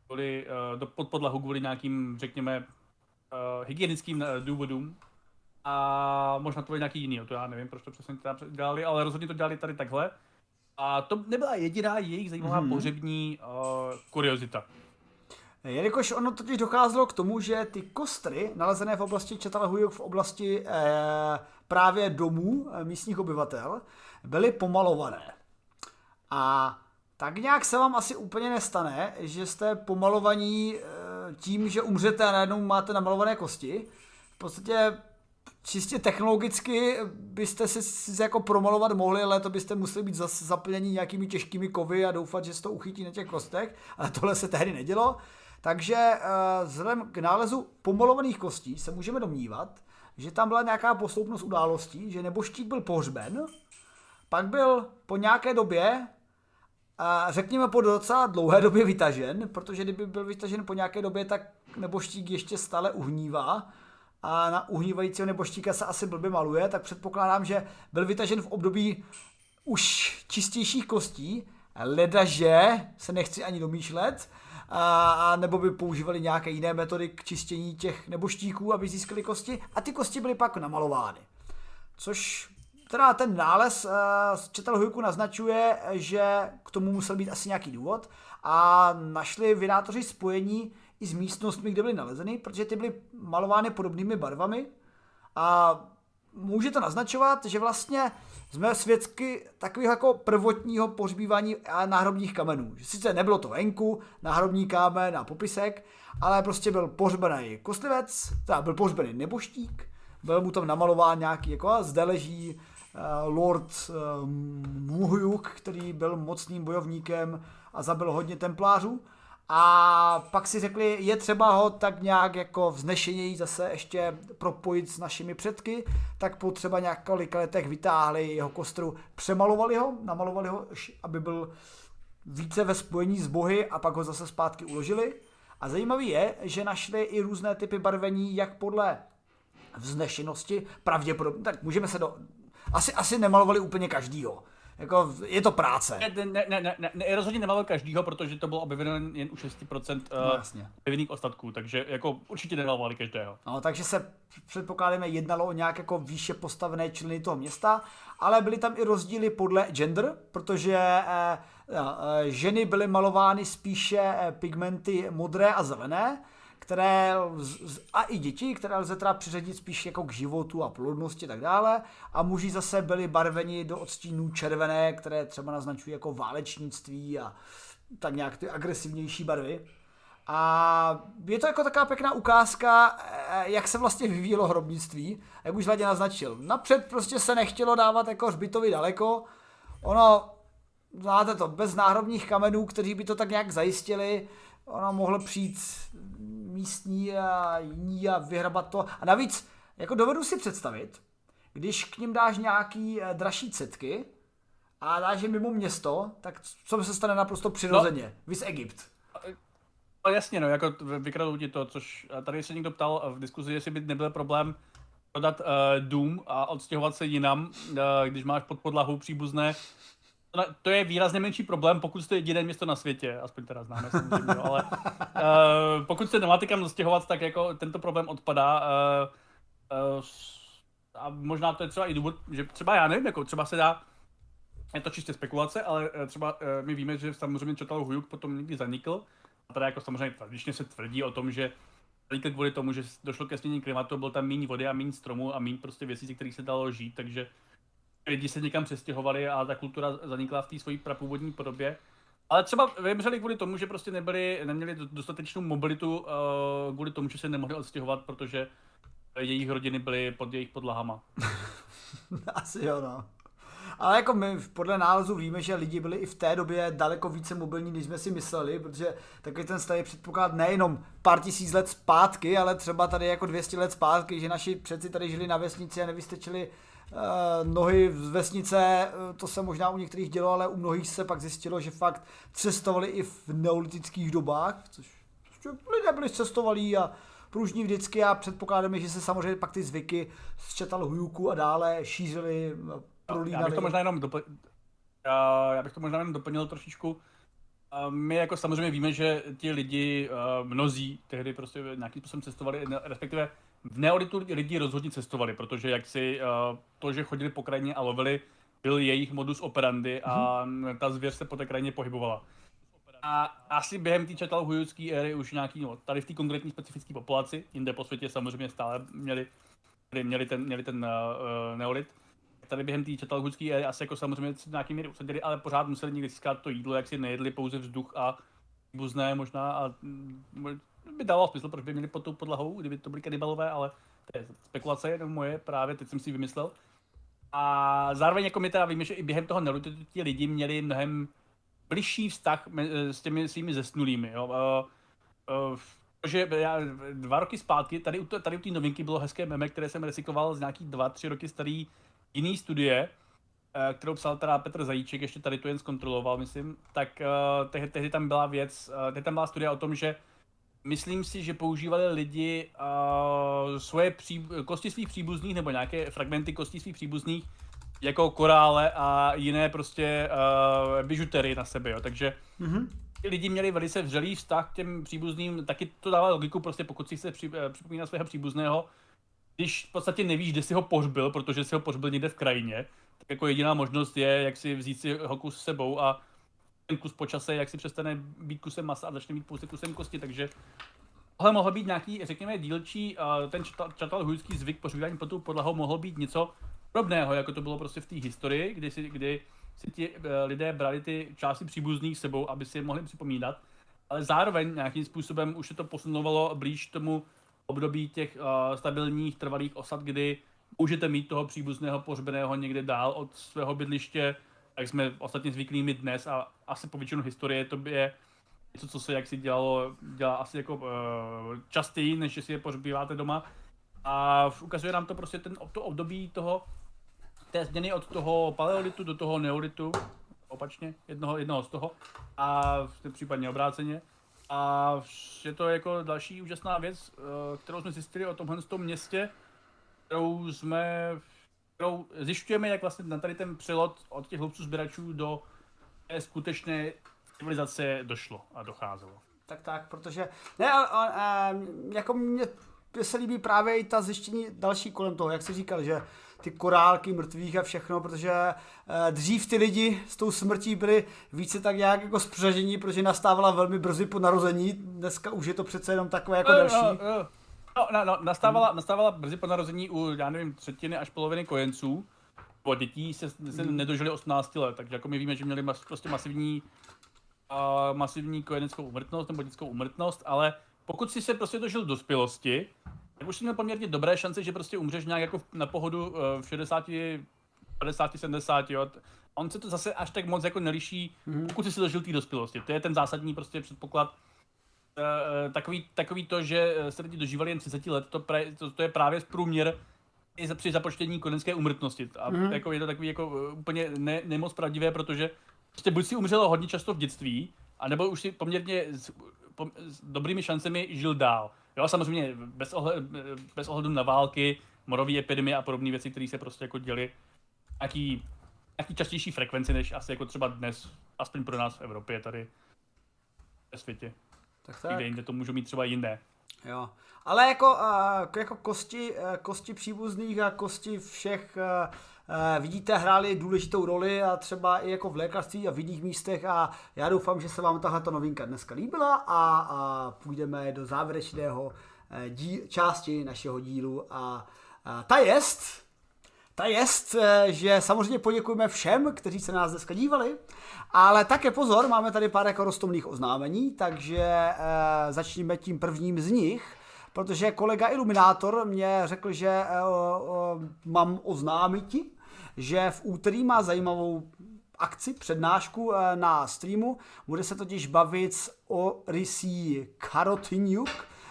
kvůli, uh, do, pod podlahu kvůli nějakým, řekněme, uh, hygienickým uh, důvodům. A možná to bylo nějaký jiný, to já nevím, proč to přesně teda dělali, ale rozhodně to dělali tady takhle. A to nebyla jediná jejich zajímavá mm-hmm. pohřební uh, kuriozita. Jelikož ono totiž docházelo k tomu, že ty kostry nalezené v oblasti Čatalhujuk v oblasti eh, právě domů eh, místních obyvatel byly pomalované. A tak nějak se vám asi úplně nestane, že jste pomalovaní eh, tím, že umřete a najednou máte namalované kosti. V podstatě čistě technologicky byste si, jako promalovat mohli, ale to byste museli být zase zaplnění nějakými těžkými kovy a doufat, že se to uchytí na těch kostech, ale tohle se tehdy nedělo. Takže eh, vzhledem k nálezu pomalovaných kostí se můžeme domnívat, že tam byla nějaká posloupnost událostí, že neboštík byl pohřben, pak byl po nějaké době, řekněme po docela dlouhé době vytažen, protože kdyby byl vytažen po nějaké době, tak neboštík ještě stále uhnívá a na uhnívajícího neboštíka se asi blbě maluje, tak předpokládám, že byl vytažen v období už čistějších kostí, ledaže se nechci ani domýšlet, a, a nebo by používali nějaké jiné metody k čištění těch neboštíků, aby získali kosti. A ty kosti byly pak namalovány. Což teda ten nález z Četelhujku naznačuje, že k tomu musel být asi nějaký důvod. A našli vynátoři spojení i s místnostmi, kde byly nalezeny, protože ty byly malovány podobnými barvami. A může to naznačovat, že vlastně jsme svědky takového jako prvotního pohřbívání náhrobních kamenů. Že sice nebylo to venku, náhrobní kámen a popisek, ale prostě byl pohřbený kostlivec, teda byl pohřbený neboštík, byl mu tam namalován nějaký, jako a zde leží uh, Lord uh, Muhyuk, který byl mocným bojovníkem a zabil hodně templářů. A pak si řekli, je třeba ho tak nějak jako vznešeněji zase ještě propojit s našimi předky, tak po třeba několika letech vytáhli jeho kostru, přemalovali ho, namalovali ho, aby byl více ve spojení s bohy a pak ho zase zpátky uložili. A zajímavý je, že našli i různé typy barvení, jak podle vznešenosti, pravděpodobně, tak můžeme se do... Asi, asi nemalovali úplně každýho. Jako, je to práce. Ne, ne, ne, ne, ne, ne rozhodně nemával každýho, protože to bylo objeveno jen u 6% uh, no, objevených ostatků, takže jako určitě nemalovali každého. No, takže se předpokládáme jednalo o nějak jako výše postavené členy toho města, ale byly tam i rozdíly podle gender, protože eh, eh, ženy byly malovány spíše eh, pigmenty modré a zelené, které, a i děti, které lze teda přiřadit spíš jako k životu a plodnosti a tak dále. A muži zase byli barveni do odstínů červené, které třeba naznačují jako válečnictví a tak nějak ty agresivnější barvy. A je to jako taková pěkná ukázka, eh, jak se vlastně vyvíjelo hrobnictví, jak už Vladě naznačil. Napřed prostě se nechtělo dávat jako hřbitovi daleko, ono, znáte to, bez náhrobních kamenů, kteří by to tak nějak zajistili, ono mohlo přijít místní a jiní a vyhrabat to. A navíc, jako dovedu si představit, když k ním dáš nějaký eh, dražší cetky a dáš je mimo město, tak co se stane naprosto přirozeně? No. Vys Egypt. No jasně, no, jako vykradou ti to, což tady se někdo ptal v diskuzi, jestli by nebyl problém prodat uh, dům a odstěhovat se jinam, uh, když máš pod podlahu příbuzné to je výrazně menší problém, pokud jste jediné město na světě, aspoň teda známe samozřejmě, no, ale uh, pokud se nemáte kam zastěhovat, tak jako tento problém odpadá. Uh, uh, a možná to je třeba i důvod, že třeba já nevím, jako třeba se dá, je to čistě spekulace, ale třeba uh, my víme, že samozřejmě Čotal Hujuk potom někdy zanikl. A teda jako samozřejmě tradičně se tvrdí o tom, že zanikl kvůli tomu, že došlo ke změně klimatu, byl tam méně vody a méně stromů a méně prostě věcí, kterých se dalo žít, takže lidi se někam přestěhovali a ta kultura zanikla v té své prapůvodní podobě. Ale třeba vymřeli kvůli tomu, že prostě nebyli, neměli dostatečnou mobilitu uh, kvůli tomu, že se nemohli odstěhovat, protože jejich rodiny byly pod jejich podlahama. Asi jo, no. Ale jako my podle nálezu víme, že lidi byli i v té době daleko více mobilní, než jsme si mysleli, protože takový ten starý předpoklad nejenom pár tisíc let zpátky, ale třeba tady jako 200 let zpátky, že naši předci tady žili na vesnici a nevystečili nohy z vesnice, uh, to se možná u některých dělo, ale u mnohých se pak zjistilo, že fakt cestovali i v neolitických dobách, což, což lidé byli cestovalí a pružní vždycky a předpokládáme, že se samozřejmě pak ty zvyky z Čatalhujúku a dále šířily, prolínali. Já bych to možná jenom dopl... já, já bych to možná jenom doplnil trošičku. My jako samozřejmě víme, že ti lidi, mnozí tehdy prostě nějakým způsobem cestovali, respektive v neolitu lidi rozhodně cestovali, protože jak si to, že chodili po krajině a lovili, byl jejich modus operandi a mm-hmm. ta zvěř se po té krajině pohybovala. A asi během té čatalhujské éry už nějaký, no, tady v té konkrétní specifické populaci, jinde po světě samozřejmě stále měli, měli ten, měli ten uh, neolit. Tady během té čatalhujské éry asi jako samozřejmě nějaký míry usadili, ale pořád museli někdy získat to jídlo, jak si nejedli pouze vzduch a buzné možná a mm, by dalo smysl, proč by měli pod tou podlahou, kdyby to byly kanibalové, ale to je spekulace jenom moje, právě teď jsem si vymyslel. A zároveň jako my teda víme, že i během toho neolitu ti lidi měli mnohem bližší vztah s těmi svými zesnulými. Jo. Uh, uh, že já dva roky zpátky, tady, tady u té novinky bylo hezké meme, které jsem recykloval z nějaký dva, tři roky starý jiný studie, kterou psal teda Petr Zajíček, ještě tady to jen zkontroloval, myslím, tak uh, tehdy, tehdy tam byla věc, uh, tehdy tam byla studie o tom, že myslím si, že používali lidi uh, svoje pří, kosti svých příbuzných nebo nějaké fragmenty kostí svých příbuzných jako korále a jiné prostě uh, bižutery na sebe, jo. takže mm-hmm. lidi měli velice vřelý vztah k těm příbuzným, taky to dává logiku, prostě pokud si chce při, uh, připomínat svého příbuzného, když v podstatě nevíš, kde si ho pohřbil, protože si ho pohřbil někde v krajině, tak jako jediná možnost je, jak si vzít si ho kus s sebou a ten kus po čase, jak si přestane být kusem masa a začne být pouze kusem kosti, takže tohle mohl být nějaký, řekněme, dílčí, uh, ten čatalhujský zvyk pořívání pod tou podlahou mohl být něco, podobného, jako to bylo prostě v té historii, kdy si, kdy si ti uh, lidé brali ty části příbuzných sebou, aby si je mohli připomínat, ale zároveň nějakým způsobem už se to posunovalo blíž tomu období těch uh, stabilních trvalých osad, kdy můžete mít toho příbuzného pohřbeného někde dál od svého bydliště, jak jsme ostatně zvyklí mít dnes a asi po většinu historie to je něco, co se jaksi dělalo, dělá asi jako uh, častěji, než si je pohřbíváte doma. A ukazuje nám to prostě ten, to období toho té změny od toho paleolitu do toho neolitu, opačně, jednoho, jednoho z toho, a případně obráceně. A je to jako další úžasná věc, eh, kterou jsme zjistili o tomhle tom městě, kterou jsme, kterou zjišťujeme, jak vlastně na tady ten přelot od těch hlubců sběračů do té skutečné civilizace došlo a docházelo. Tak tak, protože ne, a, a, a, jako mě se líbí právě i ta zjištění další kolem toho, jak jsi říkal, že ty korálky mrtvých a všechno, protože eh, dřív ty lidi s tou smrtí byli více tak nějak jako spřažení, protože nastávala velmi brzy po narození, dneska už je to přece jenom takové jako další. No, no, no, nastávala, hmm. nastávala brzy po narození u, já nevím, třetiny až poloviny kojenců, po dětí se, se hmm. nedožili 18 let, takže jako my víme, že měli mas, prostě masivní, uh, masivní kojeneckou umrtnost nebo dětskou umrtnost, ale pokud si se prostě dožil dospělosti, tak už jsi měl poměrně dobré šance, že prostě umřeš nějak jako na pohodu eh, v 60, 50, 70, jo. On se to zase až tak moc jako neliší, mm-hmm. pokud jsi si dožil té dospělosti. To je ten zásadní prostě předpoklad. E, takový, takový to, že se lidi dožívali jen 30 let, to, pra, to, to je právě průměr i při započtení konecké umrtnosti. A mm-hmm. jako je to takový jako úplně ne, nemoc pravdivé, protože prostě buď si umřelo hodně často v dětství, anebo už si poměrně s, po, s dobrými šancemi žil dál. Jo, samozřejmě bez, ohled, bez ohledu na války, morové epidemie a podobné věci, které se prostě jako děly nějaký, nějaký častější frekvenci, než asi jako třeba dnes, aspoň pro nás v Evropě tady ve světě. Tak tak. Kde jinde to můžou mít třeba jiné. Jo. Ale jako, uh, jako kosti, uh, kosti příbuzných a kosti všech uh, uh, vidíte, hráli důležitou roli a třeba i jako v lékařství a v jiných místech a já doufám, že se vám tahle novinka dneska líbila a, a půjdeme do závěrečného uh, dí, části našeho dílu a uh, ta jest, ta jest, že samozřejmě poděkujeme všem, kteří se nás dneska dívali, ale také pozor, máme tady pár jako rostomných oznámení, takže e, začneme tím prvním z nich protože kolega Iluminátor mě řekl, že e, e, mám oznámiti, že v úterý má zajímavou akci, přednášku eh, na streamu. Bude se totiž bavit s Orisí Karotyniuk,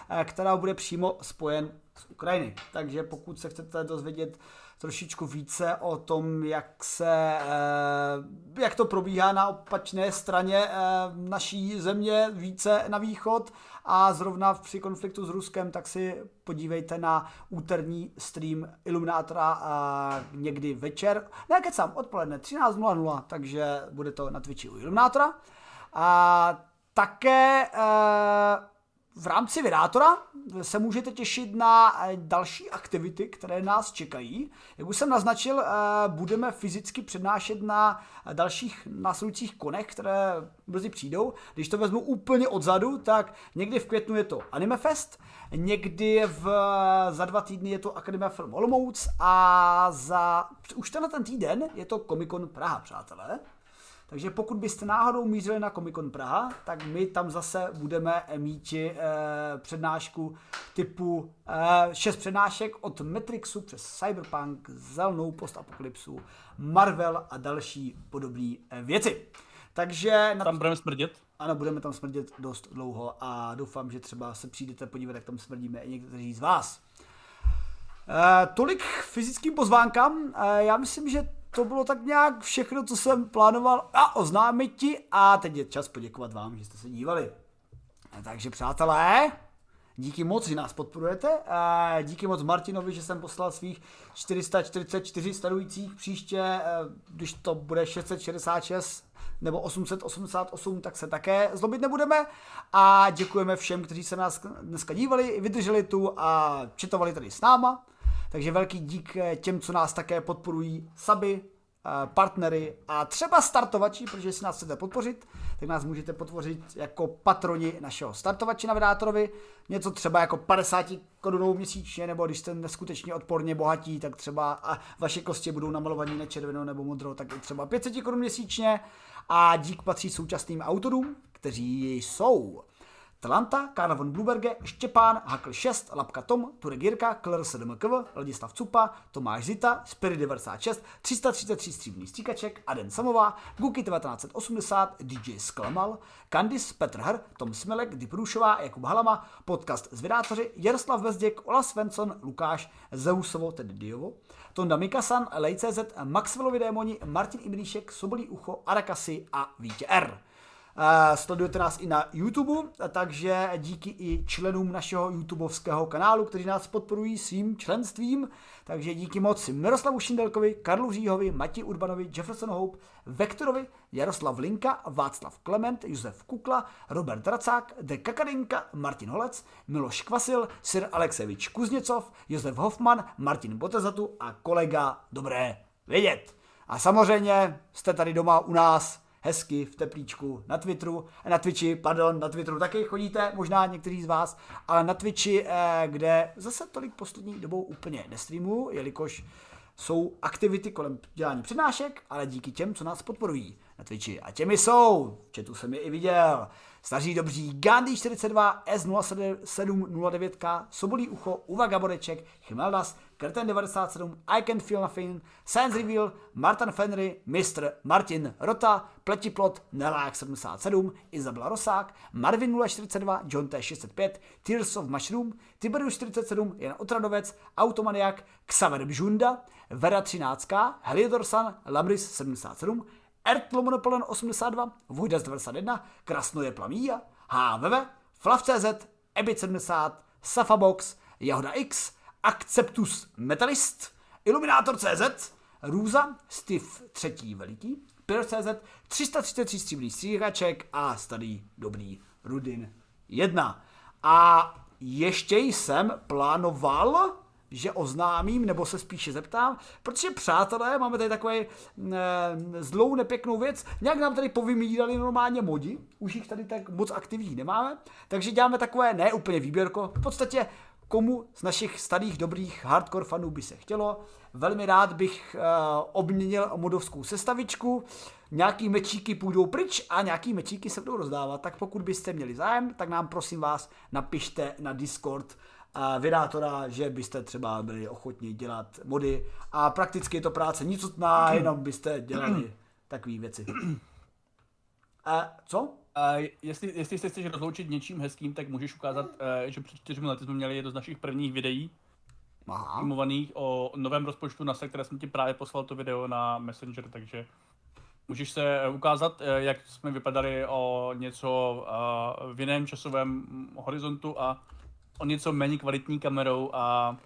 eh, která bude přímo spojen z Ukrajiny. Takže pokud se chcete dozvědět trošičku více o tom, jak se, eh, jak to probíhá na opačné straně naší země, více na východ a zrovna při konfliktu s Ruskem, tak si podívejte na úterní stream Iluminátora někdy večer, ne kecám, odpoledne 13.00, takže bude to na Twitchi u Iluminátora. A také v rámci Vydátora se můžete těšit na eh, další aktivity, které nás čekají. Jak už jsem naznačil, eh, budeme fyzicky přednášet na dalších následujících konech, které brzy přijdou. Když to vezmu úplně odzadu, tak někdy v květnu je to Anime Fest, někdy v, za dva týdny je to Akademia Film Olomouc a za, už tenhle ten týden je to Comic Con Praha, přátelé. Takže pokud byste náhodou mířili na Comic Con Praha, tak my tam zase budeme mít e, přednášku typu e, šest přednášek od Matrixu přes Cyberpunk, Zelnou postapokalypsu, Marvel a další podobné e, věci. Takže... Na... Tam budeme smrdět? Ano, budeme tam smrdět dost dlouho a doufám, že třeba se přijdete podívat, jak tam smrdíme i někteří z vás. E, tolik fyzickým pozvánkám. E, já myslím, že to bylo tak nějak všechno, co jsem plánoval a oznámit ti a teď je čas poděkovat vám, že jste se dívali. Takže přátelé, díky moc, že nás podporujete. A díky moc Martinovi, že jsem poslal svých 444 starujících. Příště, eh, když to bude 666 nebo 888, tak se také zlobit nebudeme. A děkujeme všem, kteří se nás dneska dívali, vydrželi tu a četovali tady s náma. Takže velký dík eh, těm, co nás také podporují, saby, eh, partnery a třeba startovači, protože si nás chcete podpořit, tak nás můžete podpořit jako patroni našeho startovače na Vydátorovi. Něco třeba jako 50 korunou měsíčně, nebo když jste neskutečně odporně bohatí, tak třeba a vaše kosti budou namalovaní na červenou nebo modrou, tak i třeba 500 korun měsíčně. A dík patří současným autorům, kteří jsou Talanta, Kána von Bluberge, Štěpán, Hakl 6, Lapka Tom, Turek Jirka, Kler 7 KV, Ladislav Cupa, Tomáš Zita, Spirit 96, 333 stříbrný stříkaček, Aden Samová, Guky 1980, DJ Sklamal, Kandis, Petr Hr, Tom Smelek, Diprůšová, Jakub Halama, podcast z vydátoři, Jaroslav Bezděk, Ola Svensson, Lukáš, Zeusovo, tedy Diovo, Tonda Mikasan, Lej.cz, Maxwellovi démoni, Martin Ibríšek, Sobolí ucho, Arakasi a Vítě R. Sledujete nás i na YouTube, takže díky i členům našeho YouTubeovského kanálu, kteří nás podporují svým členstvím. Takže díky moc Miroslavu Šindelkovi, Karlu Říhovi, Mati Urbanovi, Jefferson Hope, Vektorovi, Jaroslav Linka, Václav Klement, Josef Kukla, Robert Racák, De Kakadinka, Martin Holec, Miloš Kvasil, Sir Alexevič Kuzněcov, Josef Hoffman, Martin Botezatu a kolega Dobré vědět. A samozřejmě jste tady doma u nás, hezky v teplíčku na Twitteru, na Twitchi, pardon, na Twitteru taky chodíte, možná někteří z vás, ale na Twitchi, eh, kde zase tolik poslední dobou úplně nestreamuju, jelikož jsou aktivity kolem dělání přednášek, ale díky těm, co nás podporují na Twitchi. A těmi jsou, chatu jsem je i viděl, Staří dobří Gandhi 42, S0709K, Sobolí ucho, Uva Gaboreček, Chimeldas, Krten 97, I Can Feel Nothing, Science Reveal, Martin Fenry, Mr. Martin Rota, Pletiplot, Nelák 77, Izabela Rosák, Marvin 042, John T65, Tears of Mushroom, Tiberius 47, Jan Otradovec, Automaniak, Xaver Bžunda, Vera 13, Heliodor San, Lamris 77, Ert Lomonopolon 82, Vojdas 91, Krasnoje Plamíja, HVV, Flav.cz, Ebit 70, Safabox, Jahoda X, Acceptus Metalist, Illuminator.cz, Růza, Steve třetí veliký, Pir.cz, 333 stříbrný stříhaček a starý dobrý Rudin 1. A ještě jsem plánoval že oznámím, nebo se spíše zeptám, protože přátelé, máme tady takový e, zlou nepěknou věc, nějak nám tady povymídali normálně modi, už jich tady tak moc aktivních nemáme, takže děláme takové, ne úplně výběrko, v podstatě komu z našich starých dobrých hardcore fanů by se chtělo. Velmi rád bych uh, obměnil modovskou sestavičku, nějaký mečíky půjdou pryč a nějaký mečíky se budou rozdávat, tak pokud byste měli zájem, tak nám prosím vás napište na Discord a vydátora, že byste třeba byli ochotni dělat mody a prakticky je to práce nicotná, jenom byste dělali takové věci. A co? A jestli, jestli se chceš rozloučit něčím hezkým, tak můžeš ukázat, eh, že před čtyřmi lety jsme měli jedno z našich prvních videí, filmovaných o novém rozpočtu NASA, které jsem ti právě poslal to video na Messenger, takže můžeš se ukázat, eh, jak jsme vypadali o něco eh, v jiném časovém horizontu a o něco méně kvalitní kamerou a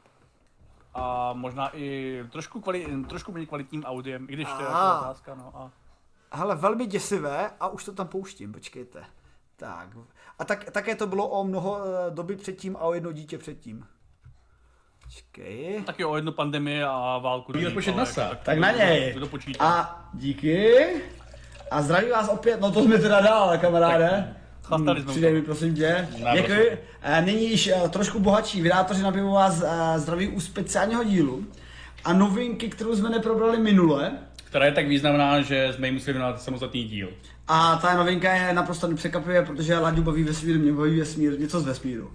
a možná i trošku, kvali, trošku méně kvalitním audiem, i když to je jako otázka, no. A Hele, velmi děsivé a už to tam pouštím, počkejte. Tak. A tak, také to bylo o mnoho eh, doby předtím a o jedno dítě předtím. Počkej. taky o jednu pandemii a válku. ní, rozpočet ale NASA. jako Tak kdo- na něj. Kdo počítá. A díky. A zdravím vás opět, no to jsme teda dál, kamaráde. Jsme Přidej to. mi, prosím tě. Ne, Děkuji. Eh, Nyní již eh, trošku bohatší vydátoři na pivo vás zdraví u speciálního dílu. A novinky, kterou jsme neprobrali minule. Která je tak významná, že jsme jí museli dát samostatný díl. A ta novinka je naprosto nepřekvapivě, protože Laďu baví vesmír, mě baví vesmír, něco z vesmíru.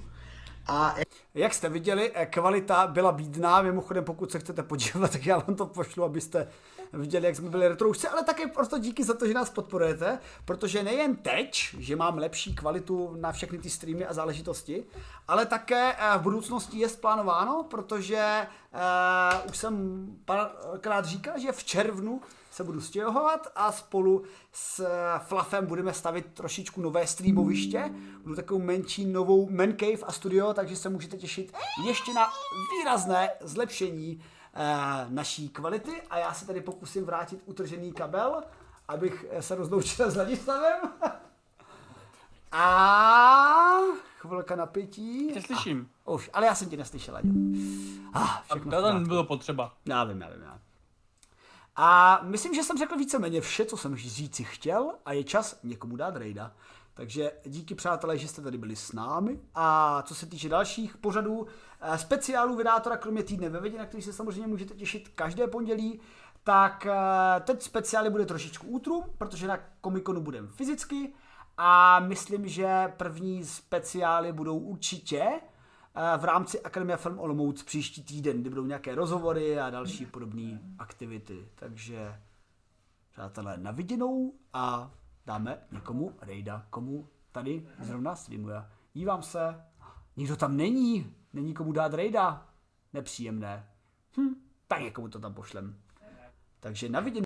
A Jak jste viděli, eh, kvalita byla bídná, mimochodem pokud se chcete podívat, tak já vám to pošlu, abyste viděli, jak jsme byli retroušci, ale také prostě díky za to, že nás podporujete, protože nejen teď, že mám lepší kvalitu na všechny ty streamy a záležitosti, ale také eh, v budoucnosti je plánováno, protože uh, už jsem párkrát říkal, že v červnu se budu stěhovat a spolu s Fluffem budeme stavit trošičku nové streamoviště. Budu takovou menší novou man cave a studio, takže se můžete těšit ještě na výrazné zlepšení eh, naší kvality a já se tady pokusím vrátit utržený kabel, abych eh, se rozloučil s Ladislavem. A chvilka napětí. Tě slyším. Už, ale já jsem tě neslyšel, Ladě. Ah, A všechno to bylo potřeba. Já vím, já vím, já. A myslím, že jsem řekl víceméně vše, co jsem říci chtěl a je čas někomu dát rejda. Takže díky přátelé, že jste tady byli s námi. A co se týče dalších pořadů, eh, speciálů vydátora, kromě týdne ve vědě, na který se samozřejmě můžete těšit každé pondělí, tak eh, teď speciály bude trošičku útrum, protože na komikonu budeme fyzicky a myslím, že první speciály budou určitě v rámci Akademie Film Olomouc příští týden, kdy budou nějaké rozhovory a další podobné aktivity. Takže přátelé, na viděnou a dáme někomu rejda, komu tady zrovna streamuje. Dívám se, nikdo tam není, není komu dát rejda. Nepříjemné. Hm, tak někomu to tam pošlem. Takže na viděnou.